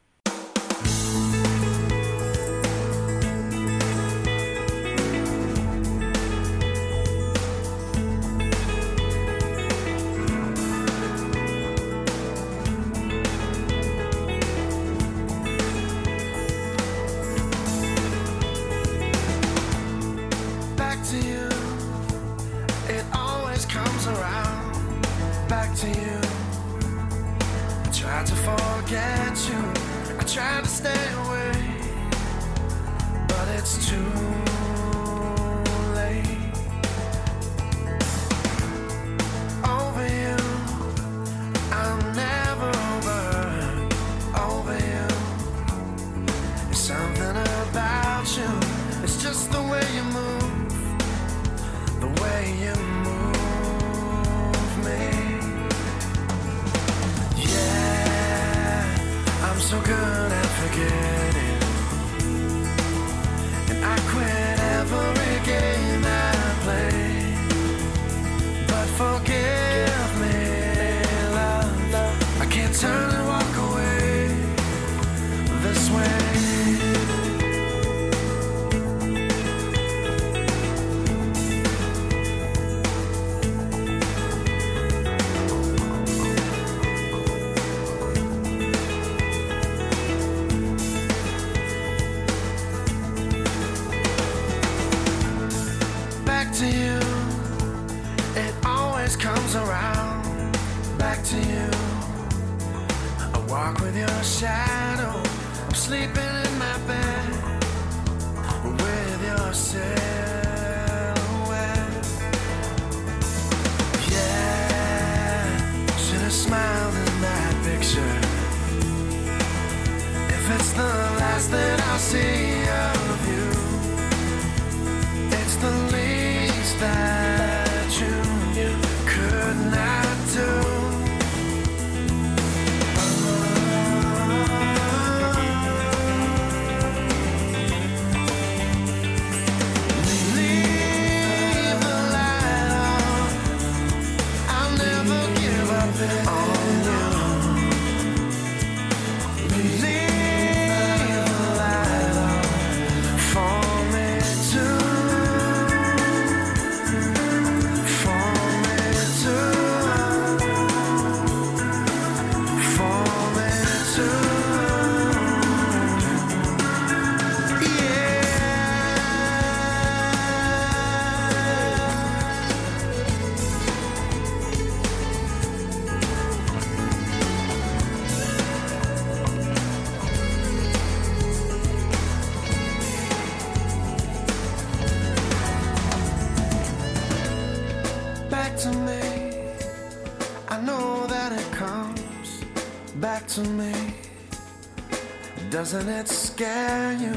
Doesn't it scare you?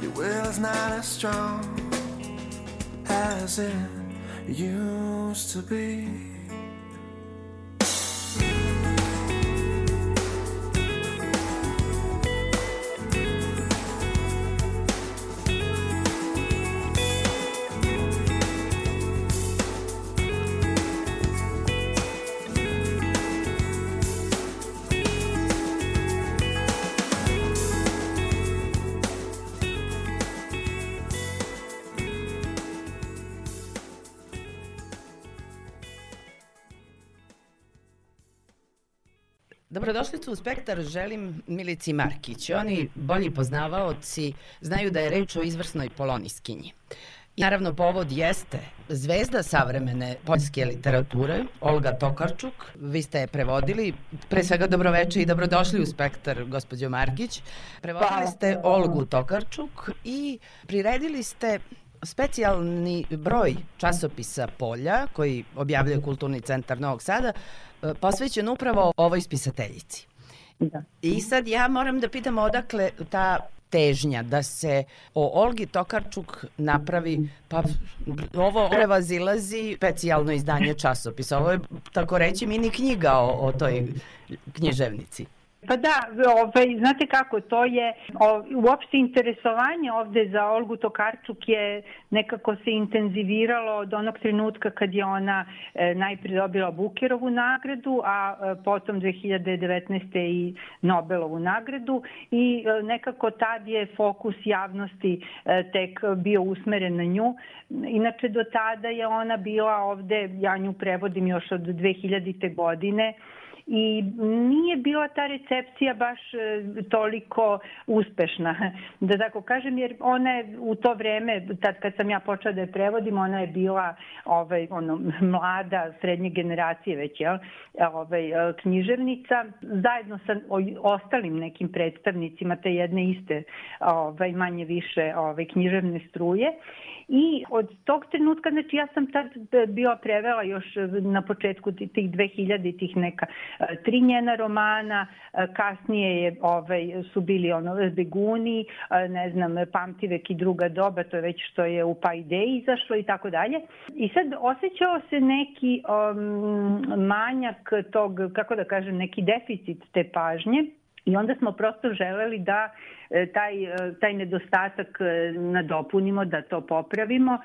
Your will is not as strong as it used to be. Dobrodošli u Spektar, želim Milici Markić. Oni bolji poznavaoci znaju da je reč o izvrsnoj poloniskinji. I naravno povod jeste zvezda savremene poljske literature, Olga Tokarčuk. Vi ste je prevodili. Pre svega dobroveče i dobrodošli u Spektar, gospođo Markić. Prevodili ste Olgu Tokarčuk i priredili ste specijalni broj časopisa Polja, koji objavljuje Kulturni centar Novog Sada, e, posvećen upravo ovoj spisateljici. Da. I sad ja moram da pitam odakle ta težnja da se o Olgi Tokarčuk napravi, pa ovo prevazilazi specijalno izdanje časopisa. Ovo je, tako reći, mini knjiga o, o toj književnici. Pa da, ovaj, znate kako, to je uopšte interesovanje ovde za Olgu Tokarčuk je nekako se intenziviralo od onog trenutka kad je ona e, dobila Bukerovu nagradu, a e, potom 2019. i Nobelovu nagradu i e, nekako tad je fokus javnosti e, tek bio usmeren na nju. Inače do tada je ona bila ovde, ja nju prevodim još od 2000. godine, i nije bila ta recepcija baš e, toliko uspešna, da tako kažem, jer ona je u to vreme, tad kad sam ja počela da je prevodim, ona je bila ovaj, ono, mlada, srednje generacije već, jel, ovaj, e, književnica, zajedno sa ostalim nekim predstavnicima te jedne iste ovaj, manje više ovaj, književne struje I od tog trenutka, znači ja sam tad bila prevela još na početku tih 2000 tih neka e, tri njena romana, e, kasnije je, ovaj, su bili ono Beguni, e, ne znam, Pamtivek i druga doba, to je već što je u Pa ideji izašlo i tako dalje. I sad osjećao se neki um, manjak tog, kako da kažem, neki deficit te pažnje I onda smo prosto želeli da e, taj, e, taj nedostatak e, nadopunimo, da to popravimo.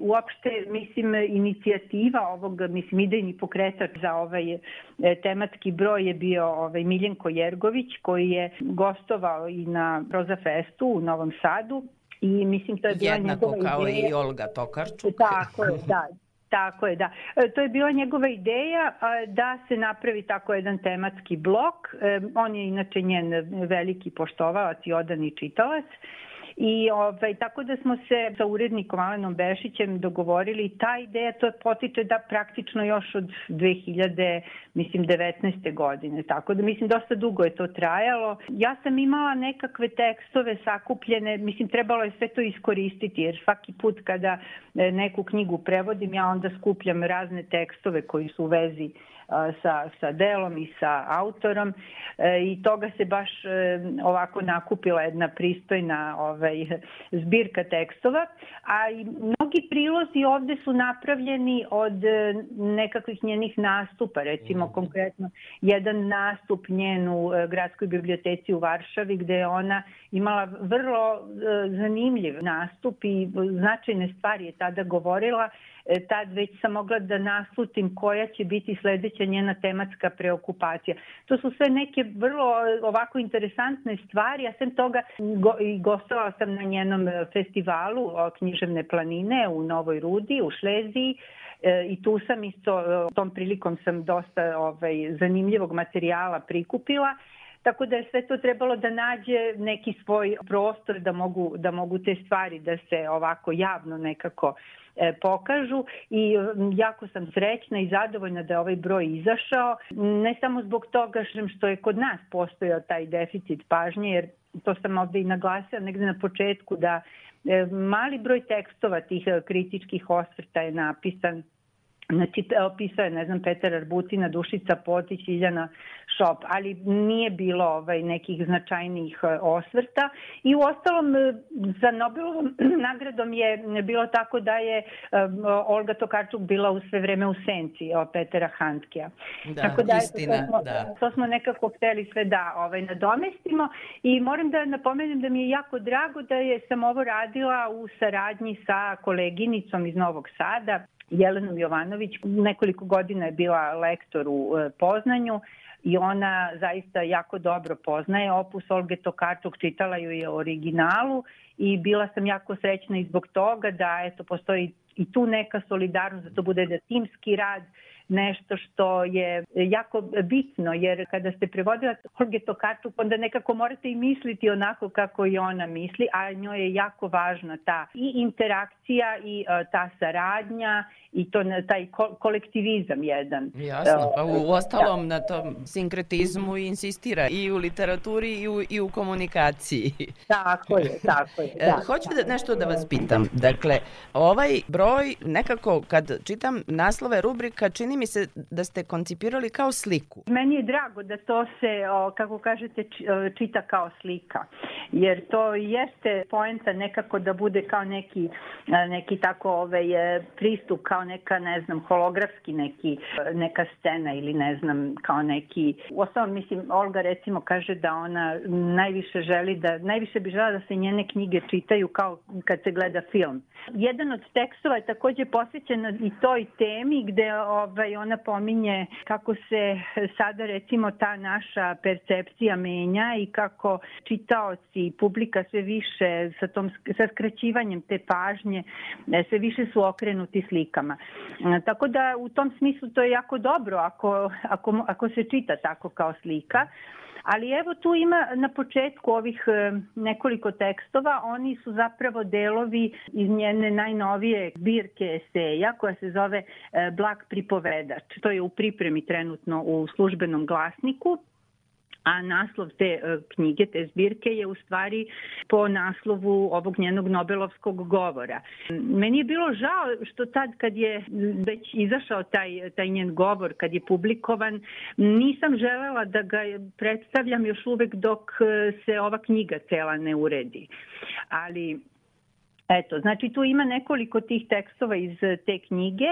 Uopšte, mislim, inicijativa ovog, mislim, idejni pokretač za ovaj tematski broj je bio ovaj Miljenko Jergović, koji je gostovao i na Proza Festu u Novom Sadu i mislim to je bila Jednako kao ideja. i Olga Tokarčuk. Tako je, da. Tako je, da. E, To je bila njegova ideja da se napravi tako jedan tematski blok. E, On je inače njen veliki poštovalac i odani čitalac. I ovaj, tako da smo se sa urednikom Alenom Bešićem dogovorili ta ideja to potiče da praktično još od 2000, mislim 19. godine. Tako da mislim dosta dugo je to trajalo. Ja sam imala nekakve tekstove sakupljene, mislim trebalo je sve to iskoristiti jer svaki put kada e, neku knjigu prevodim ja onda skupljam razne tekstove koji su u vezi sa, sa delom i sa autorom. E, i toga se baš e, ovako nakupila jedna pristojna ovaj, zbirka tekstova, a i mnogi prilozi ovde su napravljeni od e, nekakvih njenih nastupa, recimo konkretno jedan nastup njen u gradskoj biblioteci u Varšavi gde je ona imala vrlo zanimljiv nastup i značajne stvari je tada govorila tad već sam mogla da naslutim koja će biti sledeća njena tematska preokupacija. To su sve neke vrlo e, ovako interesantne stvari, a sem toga go, i gostovala sam na njenom e, festivalu književne planine u Novoj Rudi, u Šleziji, E, i tu sam isto, e, tom prilikom sam dosta ovaj, zanimljivog materijala prikupila Tako da je sve to trebalo da nađe neki svoj prostor da mogu, da mogu te stvari da se ovako javno nekako e, pokažu i jako sam srećna i zadovoljna da je ovaj broj izašao. Ne samo zbog toga što je kod nas postojao taj deficit pažnje, jer to sam ovde i naglasila negde na početku da e, mali broj tekstova tih e, kritičkih osvrta je napisan Znači, opisao je, ne znam, Petar Arbutina, Dušica Potić, Iljana Šop, ali nije bilo ovaj, nekih značajnijih e, osvrta. I u ostalom, e, za Nobelovom nagradom je bilo tako da je e, Olga Tokarčuk bila u sve vreme u senci o Petera Handkea. Da, Tako da, istina, to smo, da. to smo nekako hteli sve da ovaj, nadomestimo i moram da napomenem da mi je jako drago da je sam ovo radila u saradnji sa koleginicom iz Novog Sada, Jelenom Jovanović. Nekoliko godina je bila lektor u e, Poznanju i ona zaista jako dobro poznaje opus Olge Tokarčuk, čitala ju je originalu i bila sam jako srećna i zbog toga da eto postoji i tu neka solidarnost, da to bude da timski rad, nešto što je jako bitno, jer kada ste prevodilac Olge Tokarčuk, onda nekako morate i misliti onako kako i ona misli, a njoj je jako važna ta i interakcija i e, ta saradnja i to taj ko- kolektivizam jedan. Jasno, pa u, E, u ostalom na tom sinkretizmu insistira i u literaturi i u, i u komunikaciji. Tako je, tako je. E, Da, Hoću da nešto da vas pitam. Dakle, ovaj broj nekako kad čitam naslove rubrika čini mi se da ste koncipirali kao sliku. Meni je drago da to se, kako kažete, e, čita kao slika, jer to jeste poenta nekako da bude kao neki, e, neki tako ovaj, pristup, kao neka, ne znam, holografski neki, e, neka scena ili ne znam, kao neki... U osnovom, mislim, Olga recimo kaže da ona najviše želi da, najviše bi žela da se njene knjige čitaju kao kad se gleda film. Jedan od tekstova je takođe posvećen i toj temi gde ovaj, ona pominje kako se sada recimo ta naša percepcija menja i kako čitaoci i publika sve više sa, tom, sa skraćivanjem te pažnje e, sve više su okrenuti slikama. E, Tako da u tom smislu to je jako dobro ako, ako, ako se čita tako kao slika. Ali evo tu ima na početku ovih e, nekoliko tekstova, oni su zapravo delovi iz njene najnovije zbirke eseja koja se zove Blag pripovedač. To je u pripremi trenutno u službenom glasniku a naslov te e, knjige, te zbirke je u stvari po naslovu ovog njenog Nobelovskog govora. Meni je bilo žao što tad kad je već izašao taj, taj njen govor, kad je publikovan, nisam želela da ga predstavljam još uvek dok e, se ova knjiga cela ne uredi. Ali Eto, znači tu ima nekoliko tih tekstova iz eh, te knjige,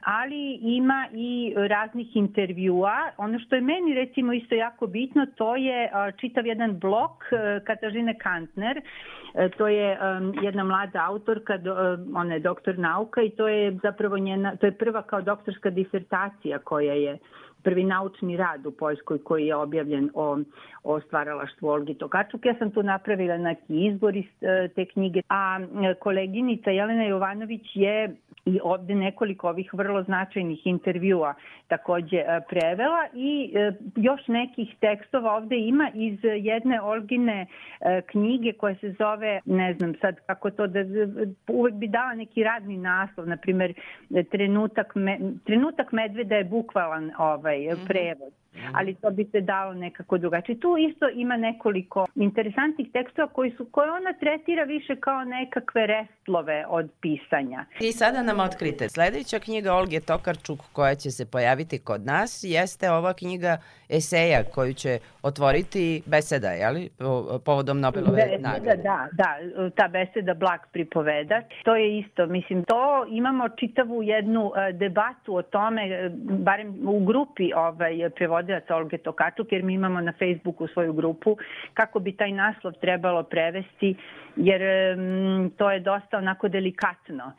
ali ima i raznih intervjua. Ono što je meni recimo isto jako bitno, to je a, čitav jedan blok eh, Katažine Kantner. To je jedna mlada autorka, ona je doktor nauka i to je zapravo njena, to je prva kao doktorska disertacija koja je prvi naučni rad u Poljskoj koji je objavljen o, o stvaralaštvu Olgi Tokarčuk. Ja sam tu napravila neki izbor iz e, te knjige, a e, koleginica Jelena Jovanović je i ovde nekoliko ovih vrlo značajnih intervjua takođe e, prevela i još nekih tekstova ovde ima iz jedne Olgine knjige koja se zove, ne znam sad kako to da, uvek bi dala neki radni naslov, na primer trenutak, me, trenutak medveda je bukvalan ovaj eu uhum. prego uhum. Ali to bi se dalo nekako drugačije. Tu isto ima nekoliko interesantnih tekstova koji su, koje ona tretira više kao nekakve restlove od pisanja. I sada nam otkrite, sledeća knjiga Olge Tokarčuk koja će se pojaviti kod nas jeste ova knjiga eseja koju će otvoriti beseda, jeli, po- povodom Nobelove Beseda, nagrade. Da, da, ta beseda Blag pripovedač, to je isto, mislim, to imamo čitavu jednu e, debatu o tome, barem u grupi ovaj, prevodilaca Olge Tokačuk, jer mi imamo na Facebooku svoju grupu, kako bi taj naslov trebalo prevesti, jer to je dosta onako delikatno,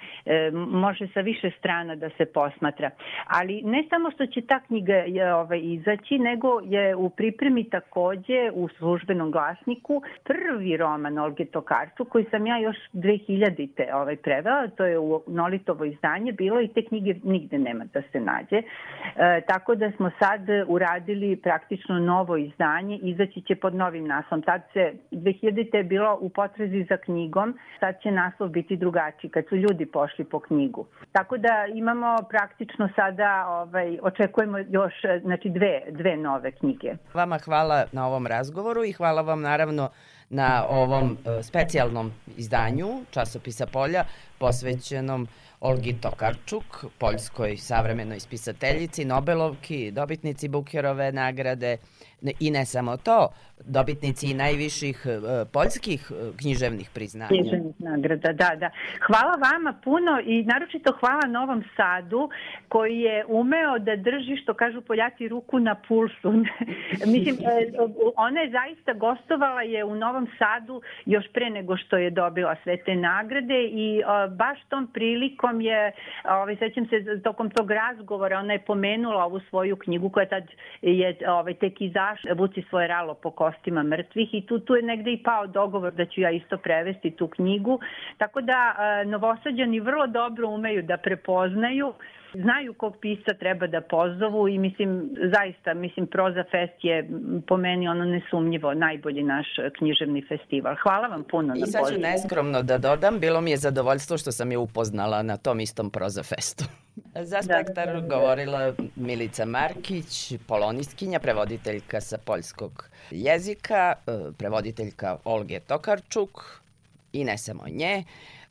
može sa više strana da se posmatra. Ali ne samo što će ta knjiga ovaj, izaći, nego je u pripremi takođe u službenom glasniku prvi roman Olge Tokarču koji sam ja još 2000-te ovaj, prevela, to je u Nolitovo izdanje bilo i te knjige nigde nema da se nađe. E, tako da smo sad uradili praktično novo izdanje, izaći će pod novim naslovom. Tad se 2000-te je bilo u potrazi za knjigom, sad će naslov biti drugačiji kad su ljudi pošli po knjigu. Tako da imamo praktično sada, ovaj, očekujemo još znači, dve, dve nove knjige. Vama hvala na ovom razgovoru i hvala vam naravno na ovom e, specijalnom izdanju časopisa Polja posvećenom Olgi Tokarčuk, poljskoj savremenoj spisateljici, Nobelovki, dobitnici Bukerove nagrade i ne samo to, dobitnici najviših e, poljskih e, književnih priznanja. književnih nagrada, da, da. Hvala vama puno i naročito hvala Novom Sadu koji je umeo da drži, što kažu Poljaci, ruku na pulsu. Mislim, e, ona je zaista gostovala je u Novom Sadu još pre nego što je dobila sve te nagrade i baš tom prilikom je, ovaj, sećam se tokom tog razgovora, ona je pomenula ovu svoju knjigu koja tad je ovaj, tek izašla, Vuci svoje ralo po kostima mrtvih i tu, tu je negde i pao dogovor da ću ja isto prevesti tu knjigu. Tako da a, novosađani vrlo dobro umeju da prepoznaju znaju kog pisca treba da pozovu i mislim, zaista, mislim, Proza Fest je po meni ono nesumnjivo najbolji naš e, književni festival. Hvala vam puno I na sad ću pozivu. neskromno da dodam, bilo mi je zadovoljstvo što sam je upoznala na tom istom prozafestu. Za spektar govorila Milica Markić, polonistkinja, prevoditeljka sa poljskog jezika, e, prevoditeljka Olge Tokarčuk i ne samo nje,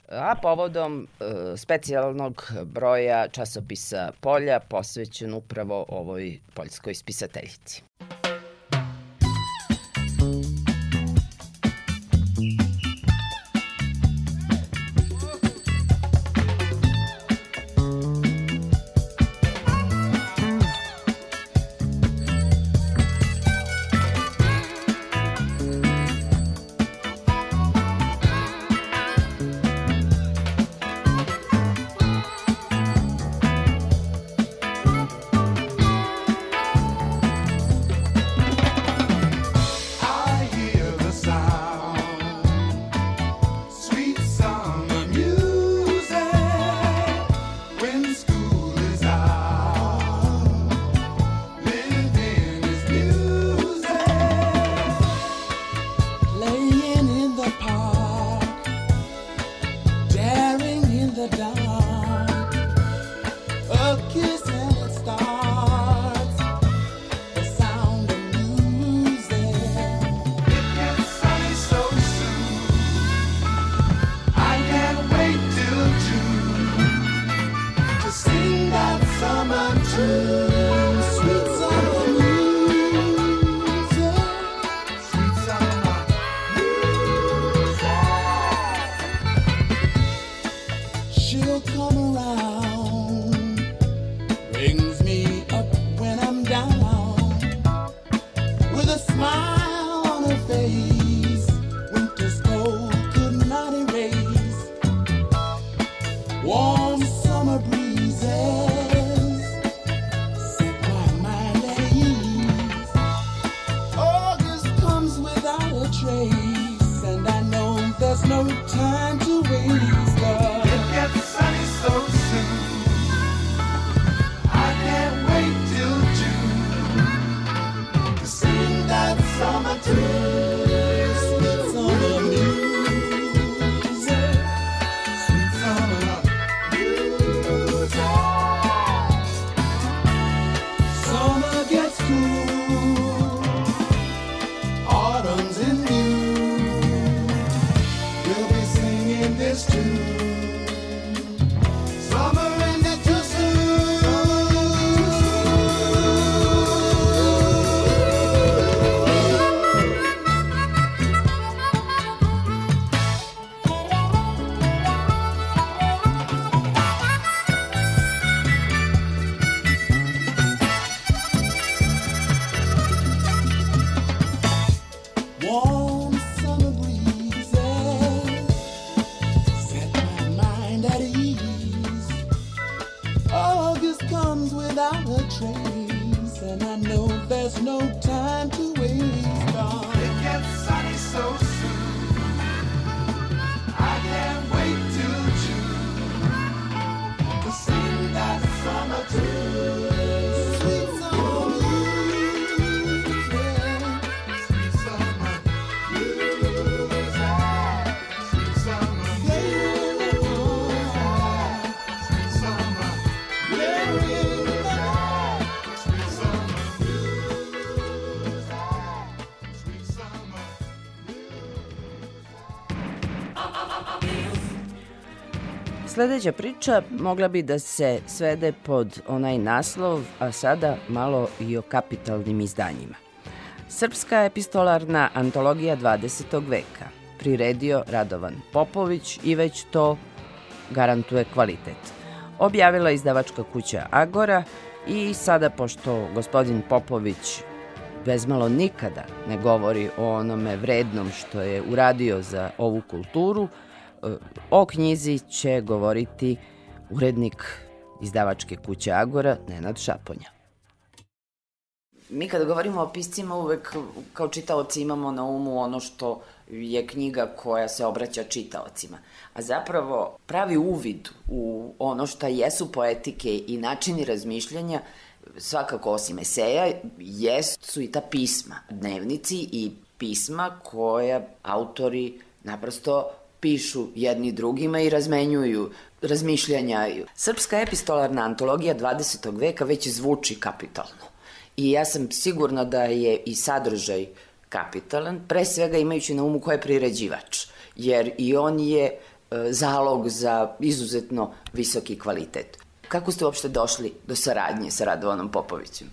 a povodom e, specijalnog broja časopisa Polja posvećen upravo ovoj poljskoj spisateljici. Sledeća priča mogla bi da se svede pod onaj naslov, a sada malo i o kapitalnim izdanjima. Srpska epistolarna antologija 20. veka, priredio Radovan Popović i već to garantuje kvalitet. Objavila izdavačka kuća Agora i sada, pošto gospodin Popović bezmalo nikada ne govori o onome vrednom što je uradio za ovu kulturu, o knjizi će govoriti urednik izdavačke kuće Agora, Nenad Šaponja. Mi kada govorimo o piscima uvek kao čitaoci imamo na umu ono što je knjiga koja se obraća čitaocima. A zapravo pravi uvid u ono šta jesu poetike i načini razmišljanja svakako osim eseja, jest, su i ta pisma, dnevnici i pisma koja autori naprosto pišu jedni drugima i razmenjuju razmišljanja. Srpska epistolarna antologija 20. veka već zvuči kapitalno. I ja sam sigurna da je i sadržaj kapitalan, pre svega imajući na umu ko je priređivač, jer i on je e, zalog za izuzetno visoki kvalitet. Kako ste uopšte došli do saradnje sa Radovanom Popovićem?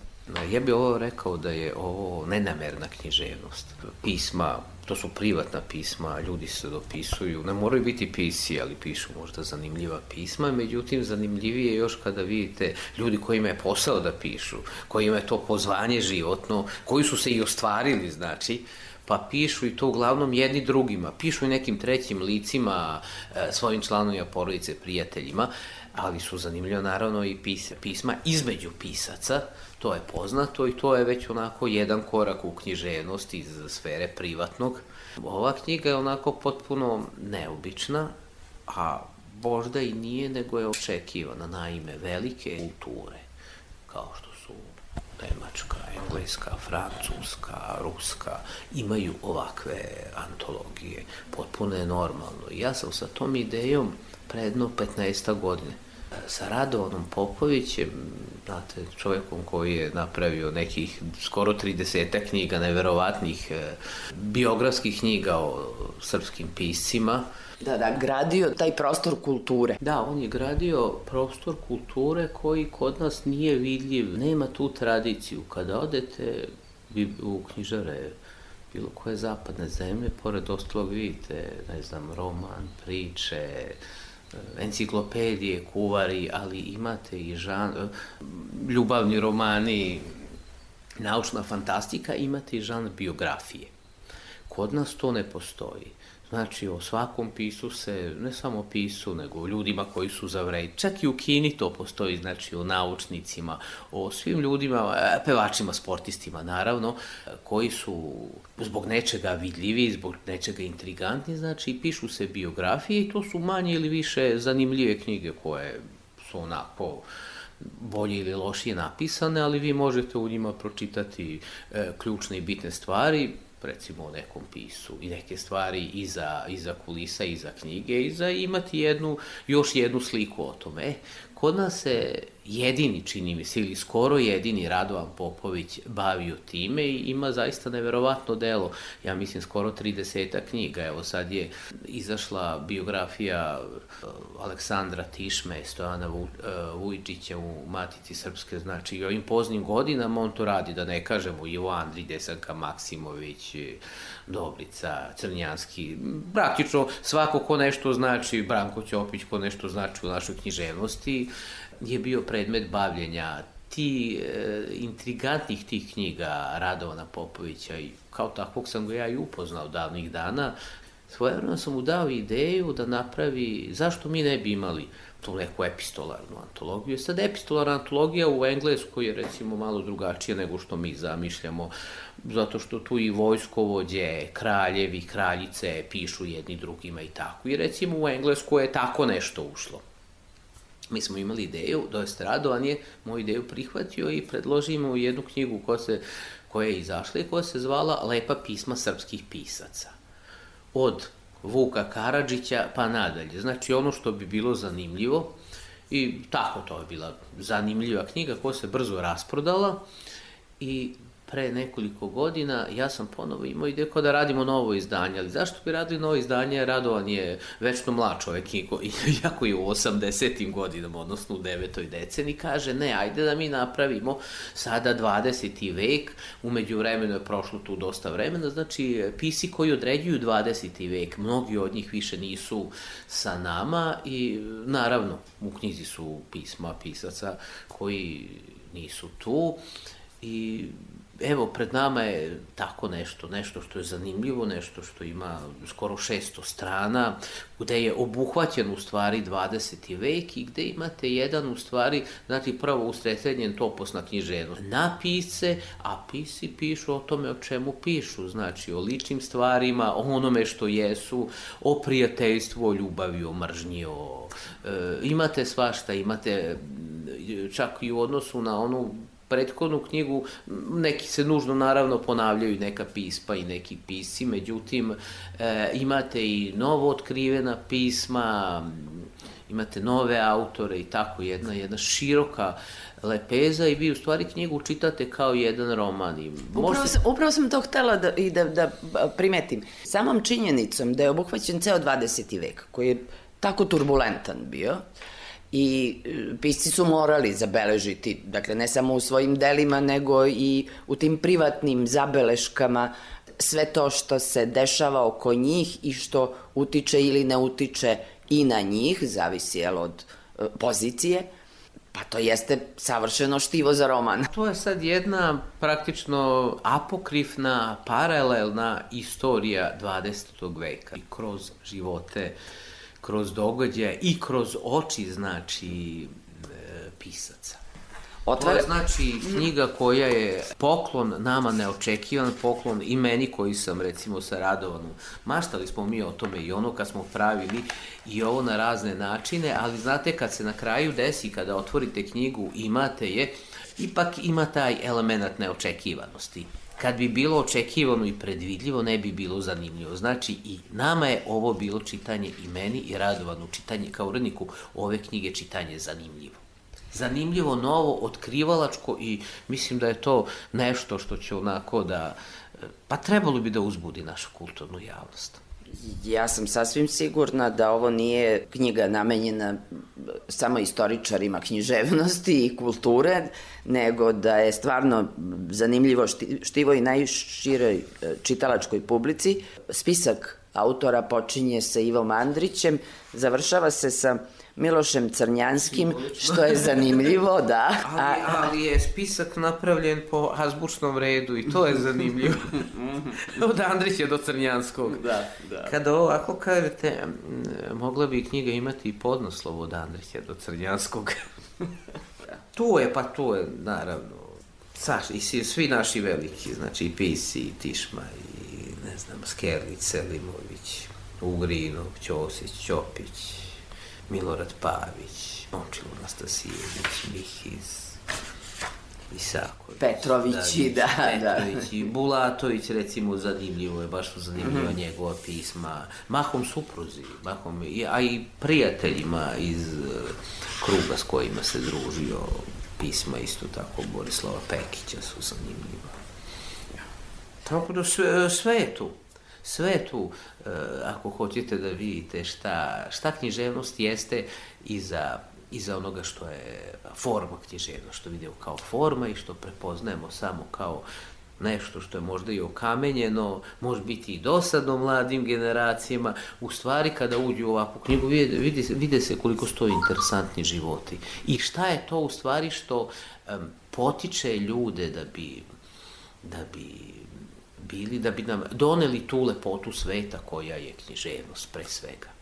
Ja bih ovo rekao da je ovo nenamerna književnost. Pisma, to su privatna pisma, ljudi se dopisuju, ne moraju biti pisci, ali pišu možda zanimljiva pisma, međutim zanimljivije je još kada vidite ljudi kojima je posao da pišu, kojima je to pozvanje životno, koji su se i ostvarili, znači, pa pišu i to uglavnom jedni drugima, pišu i nekim trećim licima, e, svojim članovima porodice, prijateljima, ali su zanimljiva naravno i pisma između pisaca, to je poznato i to je već onako jedan korak u književnosti iz sfere privatnog. Ova knjiga je onako potpuno neobična, a možda i nije, nego je očekivana. Naime, velike kulture, kao što su Nemačka, Engleska, Francuska, Ruska, imaju ovakve antologije. Potpuno je normalno. Ja sam sa tom idejom predno 15 godine sa Radovanom Popovićem, znate, čovjekom koji je napravio nekih skoro 30 knjiga, neverovatnih e, biografskih knjiga o srpskim piscima. Da, da, gradio taj prostor kulture. Da, on je gradio prostor kulture koji kod nas nije vidljiv. Nema tu tradiciju. Kada odete u knjižare bilo koje zapadne zemlje, pored ostalog vidite, ne znam, roman, priče, enciklopedije, kuvari, ali imate i žan, ljubavni romani, naučna fantastika, imate i žan biografije. Kod nas to ne postoji. Znači, o svakom pisu se, ne samo pisu, nego o ljudima koji su zavrej. Čak i u Kini to postoji, znači o naučnicima, o svim ljudima, e, pevačima, sportistima, naravno, koji su zbog nečega vidljivi, zbog nečega intrigantni, znači, pišu se biografije i to su manje ili više zanimljive knjige koje su onako bolje ili lošije napisane, ali vi možete u njima pročitati e, ključne i bitne stvari, recimo o nekom pisu i neke stvari iza, iza kulisa, iza knjige i za imati jednu, još jednu sliku o tome. E, kod nas se jedini, čini mi se, ili skoro jedini Radovan Popović bavio time i ima zaista neverovatno delo. Ja mislim skoro 30 knjiga. Evo sad je izašla biografija uh, Aleksandra Tišme, Stojana uh, Vujčića u Matici Srpske. Znači i ovim poznim godinama on to radi, da ne kažemo Ivo Andri, Desanka Maksimović, Dobrica, Crnjanski. Praktično svako ko nešto znači, Branko Ćopić ko nešto znači u našoj književnosti, je bio predmet bavljenja ti e, intrigantnih tih knjiga Radovana Popovića i kao takvog sam ga ja i upoznao davnih dana. Svojevremeno sam mu dao ideju da napravi, zašto mi ne bi imali tu neku epistolarnu antologiju. Sad epistolarna antologija u Engleskoj je recimo malo drugačija nego što mi zamišljamo, zato što tu i vojskovođe, kraljevi, kraljice pišu jedni drugima i tako. I recimo u Engleskoj je tako nešto ušlo mi smo imali ideju, doista radovan je, moju ideju prihvatio i predložio mu jednu knjigu koja, se, koja je izašla i koja se zvala Lepa pisma srpskih pisaca. Od Vuka Karadžića pa nadalje. Znači ono što bi bilo zanimljivo i tako to je bila zanimljiva knjiga koja se brzo rasprodala i pre nekoliko godina ja sam ponovo imao ideju kao da radimo novo izdanje, ali zašto bi radili novo izdanje? Radovan je večno mlad čovek, i ko- iako je u 80. godinama, odnosno u 9. deceni, kaže ne, ajde da mi napravimo sada 20. vek, umeđu vremenu je prošlo tu dosta vremena, znači pisi koji određuju 20. vek, mnogi od njih više nisu sa nama i naravno u knjizi su pisma pisaca koji nisu tu i evo pred nama je tako nešto, nešto što je zanimljivo, nešto što ima skoro 600 strana, gde je obuhvaćen u stvari 20. vek i gde imate jedan u stvari, znači prvo ustretenjen topos na književnost. Na pisce, a pisi pišu o tome o čemu pišu, znači o ličnim stvarima, o onome što jesu, o prijateljstvu, o ljubavi, o mržnji, o, e, imate svašta, imate čak i u odnosu na onu prethodnu knjigu, neki se nužno naravno ponavljaju neka pisma i neki pisci, međutim e, imate i novo otkrivena pisma, imate nove autore i tako jedna, jedna široka lepeza i vi u stvari knjigu čitate kao jedan roman. I Upravo možete- sam, upravo sam to htela da, i da, da primetim. Samom činjenicom da je obuhvaćen ceo 20. vek, koji je tako turbulentan bio, i e, pisci su morali zabeležiti, dakle ne samo u svojim delima, nego i u tim privatnim zabeleškama sve to što se dešava oko njih i što utiče ili ne utiče i na njih, zavisi jel, od e, pozicije, pa to jeste savršeno štivo za roman. To je sad jedna praktično apokrifna, paralelna istorija 20. veka. I kroz živote, kroz događaje i kroz oči, znači, e, pisaca. Otvara- To je znači knjiga koja je poklon nama neočekivan, poklon i meni koji sam recimo sa Radovanom. Maštali smo mi o tome i ono kad smo pravili i ovo na razne načine, ali znate kad se na kraju desi, kada otvorite knjigu, imate je, ipak ima taj element neočekivanosti. Kad bi bilo očekivano i predvidljivo, ne bi bilo zanimljivo. Znači, i nama je ovo bilo čitanje i meni i Radovanu čitanje kao uredniku ove knjige čitanje zanimljivo zanimljivo, novo, otkrivalačko i mislim da je to nešto što će onako da, pa trebalo bi da uzbudi našu kulturnu javnost. Ja sam sasvim sigurna da ovo nije knjiga namenjena samo istoričarima književnosti i kulture, nego da je stvarno zanimljivo šti- štivo i najširoj e, čitalačkoj publici. Spisak autora počinje sa Ivom Andrićem, završava se sa Milošem Crnjanskim, što je zanimljivo, da. Ali, ali je spisak napravljen po azbučnom redu i to je zanimljivo. Od Andrića do Crnjanskog. Da, da. Kada ovako kažete, mogla bi knjiga imati i podnoslov od Andrića do Crnjanskog. tu je, pa tu je, naravno, Saš, i svi, svi naši veliki, znači i Pisi, i Tišma, i ne znam, Skerlić, Selimović, Ugrinov, Ćosić, Ćopić, Milorad Pavić, Momčilo Nastasijević, Mihiz, Isaković. Petrovići, da, da. Petrović i Bulatović, recimo, zanimljivo je, baš su zanimljiva Mhm. njegova pisma. Mahom supruzi, mahom, a i prijateljima iz eh, kruga s kojima se družio, pisma isto tako Borislava Pekića su zanimljiva. Tako da sve, sve je tu. Sve je tu, e, ako hoćete da vidite šta, šta književnost jeste iza, iza onoga što je forma književnost, što vidimo kao forma i što prepoznajemo samo kao nešto što je možda i okamenjeno, može biti i dosadno mladim generacijama. U stvari, kada uđu u ovakvu knjigu, vide, vide, se- vide se koliko stoji interesantni životi. I šta je to u stvari što em, potiče ljude da bi, da bi bili, da bi nam doneli tu lepotu sveta koja je književnost pre svega.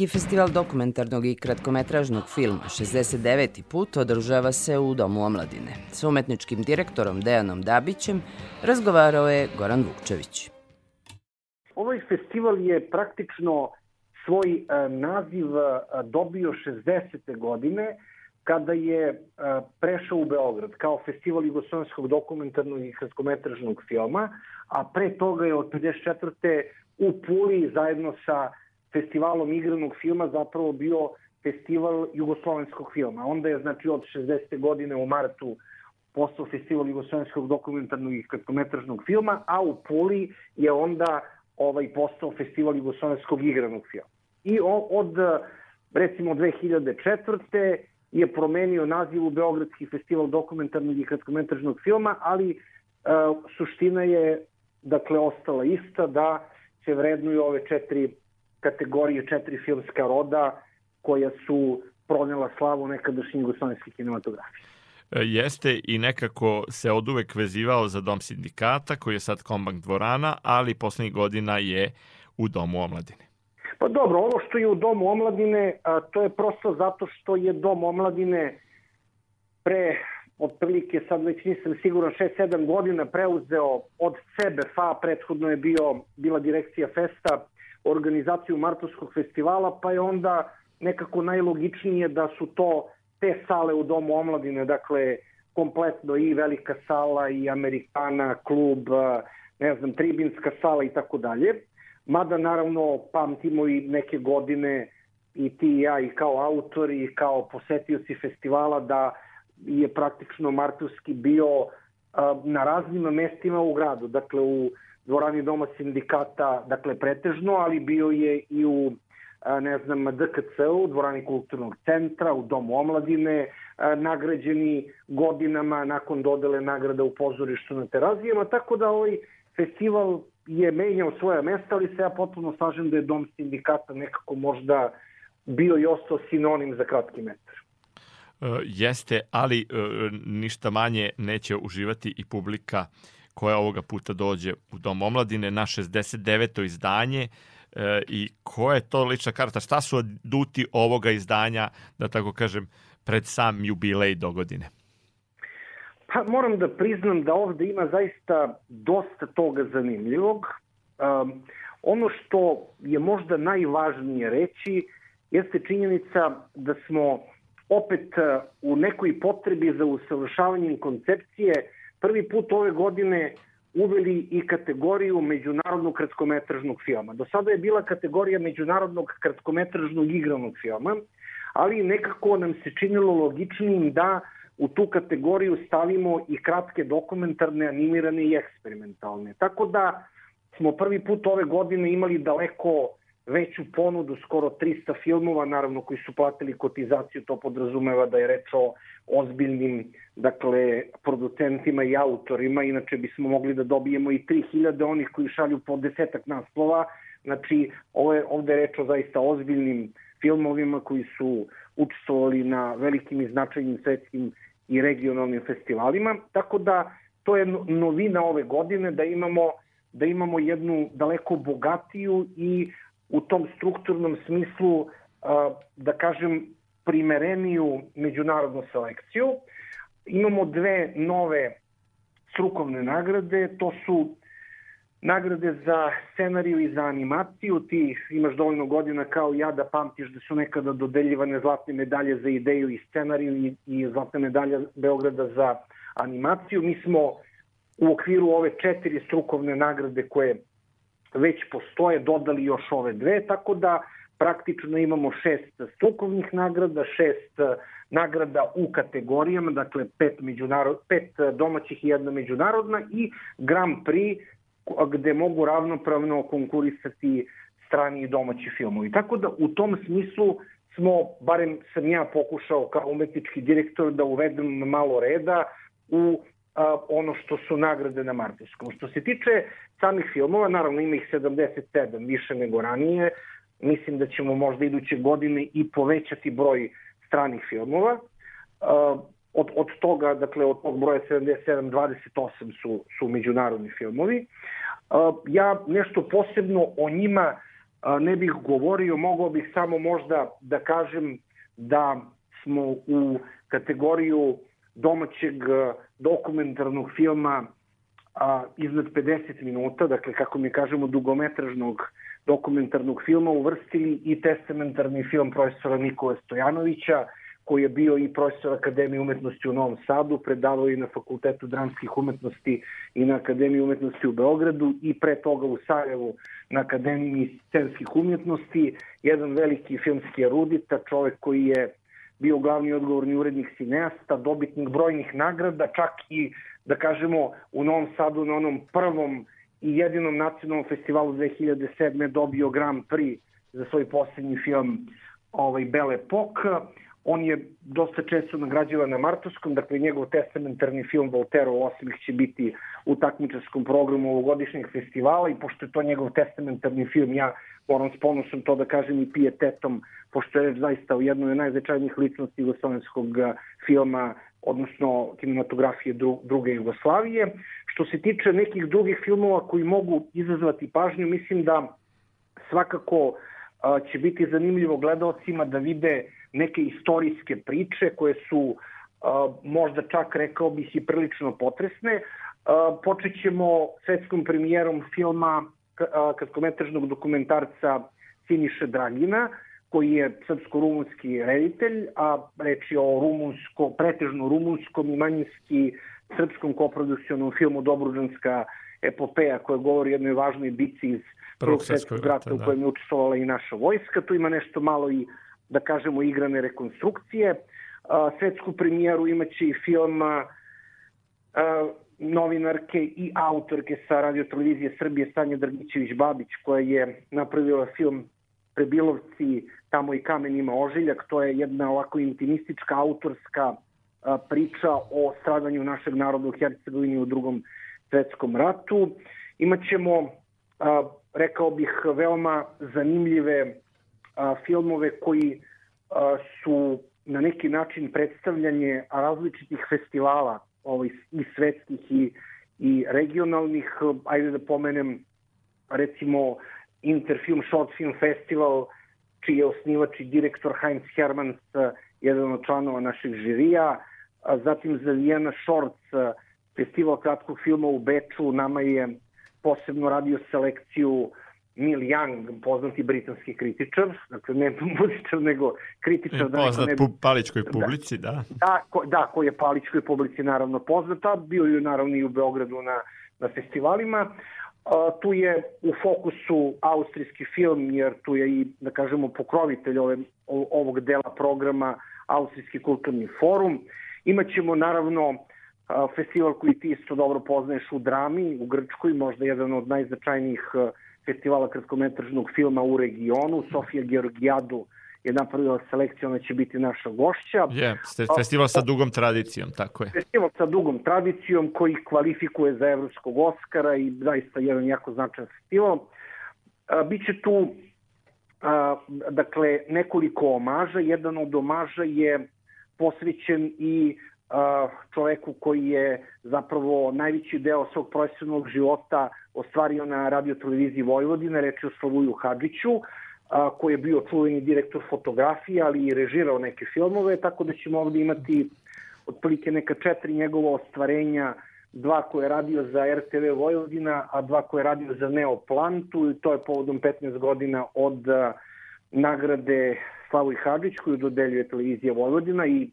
Beogradski festival dokumentarnog i kratkometražnog filma 69. put održava se u Domu omladine. Sa umetničkim direktorom Dejanom Dabićem razgovarao je Goran Vukčević. Ovaj festival je praktično svoj e, naziv e, dobio 60. godine kada je e, prešao u Beograd kao festival jugoslovenskog dokumentarnog i kratkometražnog filma, a pre toga je od 54. u Puli zajedno sa festivalom igranog filma zapravo bio festival jugoslovenskog filma. Onda je znači od 60. godine u martu postao festival jugoslovenskog dokumentarnog i kratkometražnog filma, a u Puli je onda ovaj postao festival jugoslovenskog igranog filma. I od recimo 2004. je promenio naziv u Beogradski festival dokumentarnog i kratkometražnog filma, ali e, suština je dakle ostala ista da se vrednuju ove četiri kategorije, četiri filmska roda koja su pronela slavu nekadašnje jugoslovenske kinematografije. E, Jeste i nekako se od uvek vezivao za dom sindikata, koji je sad kombank dvorana, ali poslednjih godina je u domu omladine. Pa dobro, ono što je u Domu omladine, a, to je prosto zato što je Dom omladine pre otprilike, sad već nisam siguran, 6-7 godina preuzeo od CBFA, prethodno je bio, bila direkcija Festa, organizaciju Martovskog festivala, pa je onda nekako najlogičnije da su to te sale u Domu omladine, dakle kompletno i velika sala i Amerikana, klub, ne znam, tribinska sala i tako dalje. Mada naravno pamtimo i neke godine i ti i ja i kao autori i kao posetioci festivala da je praktično Martovski bio na raznim mestima u gradu, dakle u dvorani Doma sindikata, dakle pretežno, ali bio je i u ne znam, DKC-u, dvorani kulturnog centra, u Domu omladine, nagrađeni godinama nakon dodele nagrada u pozorištu na terazijama, tako da ovaj festival je menjao svoje mesta, ali se ja potpuno slažem da je Dom sindikata nekako možda bio i ostao sinonim za kratki metar. E, Jeste, ali e, ništa manje neće uživati i publika koja ovoga puta dođe u Dom omladine na 69. izdanje e, i koja je to lična karta? Šta su duti ovoga izdanja, da tako kažem, pred sam jubilej do godine? Pa moram da priznam da ovde ima zaista dosta toga zanimljivog. Um, ono što je možda najvažnije reći jeste činjenica da smo opet uh, u nekoj potrebi za usavršavanjem koncepcije prvi put ove godine uveli i kategoriju međunarodnog kratkometražnog filma. Do sada je bila kategorija međunarodnog kratkometražnog igranog filma, ali nekako nam se činilo logičnim da u tu kategoriju stavimo i kratke dokumentarne, animirane i eksperimentalne. Tako da smo prvi put ove godine imali daleko veću ponudu, skoro 300 filmova, naravno koji su platili kotizaciju, to podrazumeva da je reč o ozbiljnim dakle, producentima i autorima, inače bismo mogli da dobijemo i 3000 onih koji šalju po desetak naslova, znači ovo je, ovde je reč o zaista ozbiljnim filmovima koji su učestvovali na velikim i značajnim svetskim i regionalnim festivalima, tako da to je novina ove godine da imamo da imamo jednu daleko bogatiju i u tom strukturnom smislu da kažem primereniju međunarodnu selekciju. Imamo dve nove strukovne nagrade, to su nagrade za scenariju i za animaciju. Ti imaš dovoljno godina kao ja da pamtiš da su nekada dodeljivane zlatne medalje za ideju i scenariju i, i zlatne medalje Beograda za animaciju. Mi smo u okviru ove četiri strukovne nagrade koje već postoje dodali još ove dve, tako da praktično imamo šest strukovnih nagrada, šest eh, nagrada u kategorijama, dakle pet, međunarod, pet eh, domaćih i jedna međunarodna i Grand Prix gde mogu ravnopravno konkurisati strani i domaći filmovi. Tako da u tom smislu smo, barem sam ja pokušao kao umetnički direktor da uvedem malo reda u ono što su nagrade na Martinskom. Što se tiče samih filmova, naravno ima ih 77, više nego ranije, mislim da ćemo možda iduće godine i povećati broj stranih filmova. Od, od toga, dakle, od tog broja 77, 28 su, su međunarodni filmovi. Ja nešto posebno o njima ne bih govorio, mogao bih samo možda da kažem da smo u kategoriju domaćeg dokumentarnog filma a, iznad 50 minuta, dakle kako mi kažemo dugometražnog dokumentarnog filma uvrstili i testamentarni film profesora Nikole Stojanovića, koji je bio i profesor Akademije umetnosti u Novom Sadu, predavao i na Fakultetu dramskih umetnosti i na Akademiji umetnosti u Beogradu i pre toga u Sarajevu na Akademiji scenskih umetnosti, jedan veliki filmski erudita, čovek koji je bio glavni odgovorni urednik cineasta, dobitnik brojnih nagrada, čak i, da kažemo, u Novom Sadu na onom prvom i jedinom nacionalnom festivalu 2007. dobio Grand Prix za svoj poslednji film ovaj, Belle Époque. On je dosta često nagrađivan na Martovskom, dakle njegov testamentarni film Voltero Osmih će biti u takmičarskom programu ovogodišnjeg festivala i pošto je to njegov testamentarni film, ja moram s ponosom to da kažem i pijetetom, pošto je zaista u jednoj od najznačajnijih ličnosti jugoslovenskog filma odnosno kinematografije druge Jugoslavije. Što se tiče nekih drugih filmova koji mogu izazvati pažnju, mislim da svakako će biti zanimljivo gledalcima da vide neke istorijske priče koje su možda čak rekao bih i prilično potresne. Počet ćemo svetskom premijerom filma kratkometražnog dokumentarca Siniše Dragina, koji je srpsko-rumunski reditelj, a reč je o rumunsko, pretežno rumunskom i manjinski srpskom koprodukcionom filmu Dobruđanska epopeja koja govori o jednoj važnoj bici iz Prvog svetskog rata u da. kojem je učestvovala i naša vojska. Tu ima nešto malo i, da kažemo, igrane rekonstrukcije. Svetsku premijeru imaće i film novinarke i autorke sa radiotelevizije Srbije Sanja Drgićević-Babić koja je napravila film Prebilovci, tamo i kamen ima ožiljak, to je jedna ovako intimistička autorska priča o stradanju našeg naroda u Hercegovini u drugom svetskom ratu. Imaćemo, rekao bih, veoma zanimljive a, filmove koji a, su na neki način predstavljanje različitih festivala ovaj, i svetskih i, i regionalnih. Ajde da pomenem recimo Interfilm Short Film Festival, čiji je osnivač i direktor Heinz Hermans, jedan od članova našeg žirija. Zatim za Vienna Shorts, festival kratkog filma u Beču, nama je posebno radio selekciju Neil Young, poznati britanski kritičar, dakle ne muzičar, nego kritičar. Da poznat ne... paličkoj da. publici, da. Da, da, ko, da, koji je paličkoj publici naravno poznata, bio je naravno i u Beogradu na, na festivalima. A, tu je u fokusu austrijski film, jer tu je i, da kažemo, pokrovitelj ove, ovog dela programa Austrijski kulturni forum. Imaćemo naravno festival koji ti isto dobro poznaješ u drami, u Grčkoj, možda jedan od najznačajnijih festivala kratkometražnog filma u regionu. Sofija Georgijadu je napravila selekciju, ona će biti naša gošća. Je, festival sa dugom tradicijom, tako je. Festival sa dugom tradicijom koji kvalifikuje za evropskog Oscara i zaista jedan jako značajan festival. Biće tu a, dakle nekoliko omaža. Jedan od omaža je posvećen i čoveku koji je zapravo najveći deo svog profesionalnog života ostvario na radio televiziji Vojvodine, reč je o Slavuju Hadžiću. koji je bio čuveni direktor fotografije, ali i režirao neke filmove, tako da ćemo ovde imati otprilike neka četiri njegova ostvarenja, dva koje je radio za RTV Vojvodina, a dva koje je radio za Neoplantu i to je povodom 15 godina od nagrade Slavoj Hadžić koju dodeljuje televizija Vojvodina i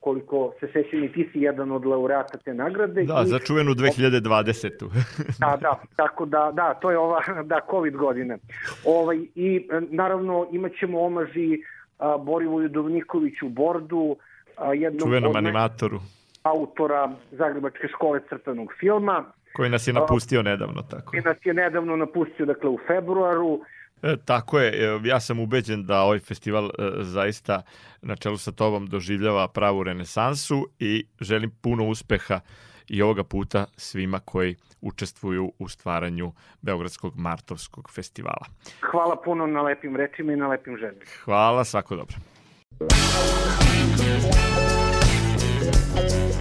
koliko se sećam i ti si jedan od laureata te nagrade. Da, I- za čuvenu 2020. Da, da, tako da, da, to je ova, da, COVID godine. Ovaj, I naravno imat ćemo omaži a, Borivoju Dovnikoviću Bordu, a, jednom Čuvenom animatoru autora Zagrebačke škole crtanog filma, koji nas je napustio nedavno. Tako. koji nas je nedavno napustio, dakle, u februaru. E, tako je, e, ja sam ubeđen da ovaj festival e, zaista na čelu sa tobom doživljava pravu renesansu i želim puno uspeha i ovoga puta svima koji učestvuju u stvaranju Beogradskog Martovskog festivala. Hvala puno na lepim rečima i na lepim željama. Hvala, svako dobro. Wake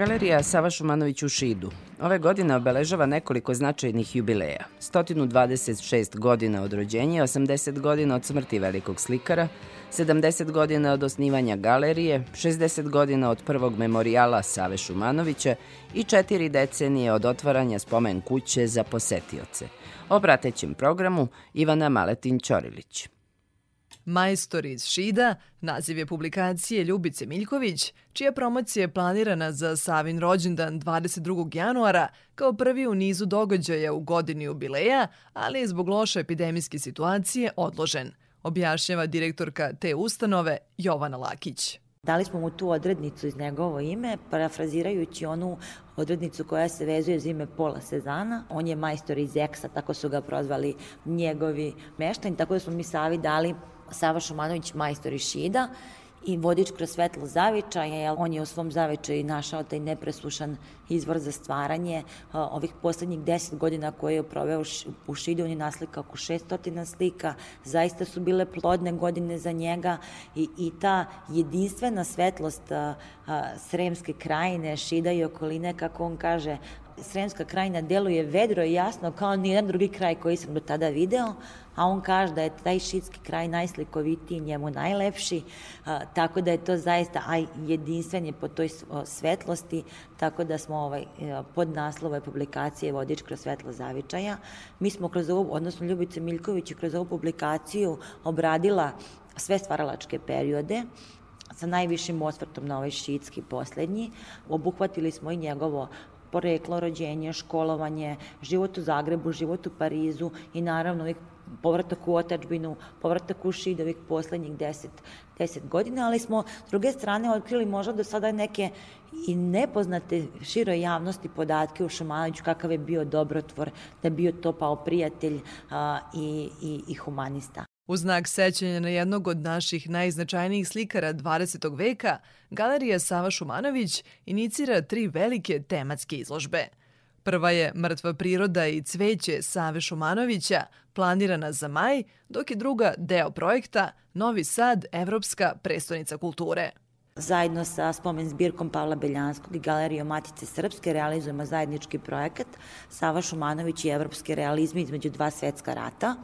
Galerija Sava Šumanović u Šidu ove godine obeležava nekoliko značajnih jubileja. 126 godina od rođenja, 80 godina od smrti velikog slikara, 70 godina od osnivanja galerije, 60 godina od prvog memorijala Save Šumanovića i četiri decenije od otvaranja spomen kuće za posetioce. O pratećem programu Ivana Maletin-Ćorilić. Majstor iz Šida, naziv je publikacije Ljubice Miljković, čija promocija je planirana za Savin rođendan 22. januara kao prvi u nizu događaja u godini jubileja, ali je zbog loše epidemijske situacije odložen, objašnjava direktorka te ustanove Jovana Lakić. Dali smo mu tu odrednicu iz njegovo ime, parafrazirajući onu odrednicu koja se vezuje za ime Pola Sezana. On je majstor iz Eksa, tako su ga prozvali njegovi meštani, tako da smo mi Savi dali Sava Šumanović majstor iz Šida i vodič kroz svetlo zavičaja, jer on je u svom zavičaju našao taj nepreslušan izvor za stvaranje. Ovih poslednjih deset godina koje je proveo u Šidu, on je naslikao oko 600 slika, zaista su bile plodne godine za njega i, i ta jedinstvena svetlost a, a, Sremske krajine, Šida i okoline, kako on kaže, Sremska krajina deluje vedro i jasno kao nijedan drugi kraj koji sam do tada video, a on kaže da je taj šitski kraj najslikovitiji, njemu najlepši, a, tako da je to zaista aj jedinstven je po toj svetlosti, tako da smo ovaj, e, pod naslove publikacije Vodič kroz svetlo zavičaja. Mi smo kroz ovu, odnosno Ljubica Miljković je kroz ovu publikaciju obradila sve stvaralačke periode, sa najvišim osvrtom na ovaj šitski poslednji. Obuhvatili smo i njegovo poreklo, rođenje, školovanje, život u Zagrebu, život u Parizu i naravno uvijek povratak u otačbinu, povratak u šid ovih poslednjih deset, deset godina, ali smo s druge strane otkrili možda do sada neke i nepoznate široj javnosti podatke u Šumanoviću kakav je bio dobrotvor, da je bio topao prijatelj a, i, i, i humanista. U znak sećanja na jednog od naših najznačajnijih slikara 20. veka, Galerija Sava Šumanović inicira tri velike tematske izložbe. Prva je Mrtva priroda i cveće Save Šumanovića, planirana za maj, dok je druga deo projekta Novi Sad, Evropska prestonica kulture. Zajedno sa spomen zbirkom Pavla Beljanskog i Galerijom Matice Srpske realizujemo zajednički projekat Sava Šumanović i evropske realizme između dva svetska rata.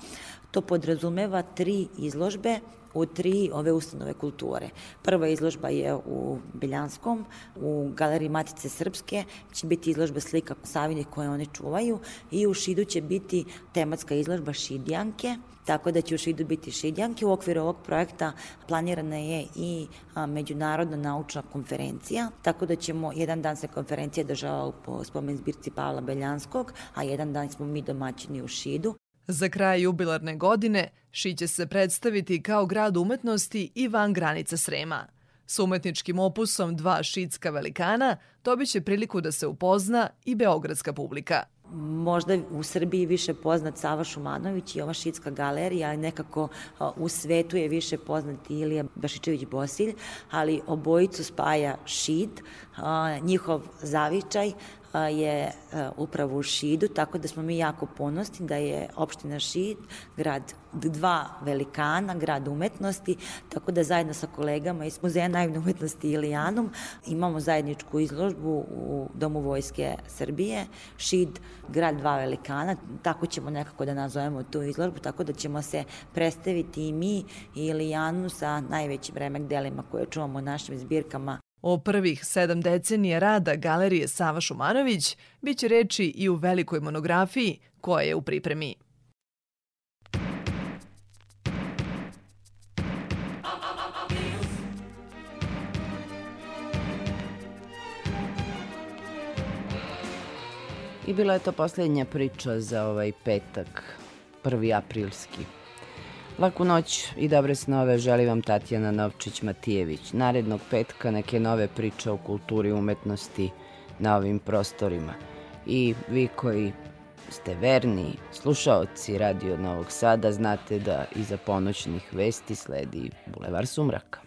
To podrazumeva tri izložbe u tri ove ustanove kulture. Prva izložba je u Beljanskom, u Galeriji Matice Srpske će biti izložba slika Savinih koje one čuvaju i u Šidu će biti tematska izložba Šidjanke, tako da će u Šidu biti Šidjanke. U okviru ovog projekta planirana je i međunarodna naučna konferencija, tako da ćemo, jedan dan se konferencija država po spomen zbirci Pavla Beljanskog, a jedan dan smo mi domaćini u Šidu. Za kraj jubilarne godine Ši će se predstaviti kao grad umetnosti i van granica Srema. S umetničkim opusom dva šitska velikana dobit će priliku da se upozna i beogradska publika. Možda u Srbiji više poznat Sava Šumanović i ova šitska galerija, ali nekako u svetu je više poznat Ilija Bašičević-Bosilj, ali obojicu spaja šit, njihov zavičaj, je upravo u Šidu, tako da smo mi jako ponosni da je opština Šid, grad dva velikana, grad umetnosti, tako da zajedno sa kolegama iz Muzeja naivne umetnosti Ilijanum imamo zajedničku izložbu u Domu Vojske Srbije, Šid, grad dva velikana, tako ćemo nekako da nazovemo tu izložbu, tako da ćemo se predstaviti i mi i Ilijanu sa najvećim remek delima koje čuvamo u našim zbirkama O prvih sedam decenija rada Galerije Sava Šumanović biće reči i u velikoj monografiji koja je u pripremi. I bila je to posljednja priča za ovaj petak, 1. aprilski. Laku noć i dobre snove želi vam Tatjana Novčić-Matijević. Narednog petka neke nove priče o kulturi umetnosti na ovim prostorima. I vi koji ste verni slušaoci Radio Novog Sada znate da iza ponoćnih vesti sledi Bulevar Sumraka.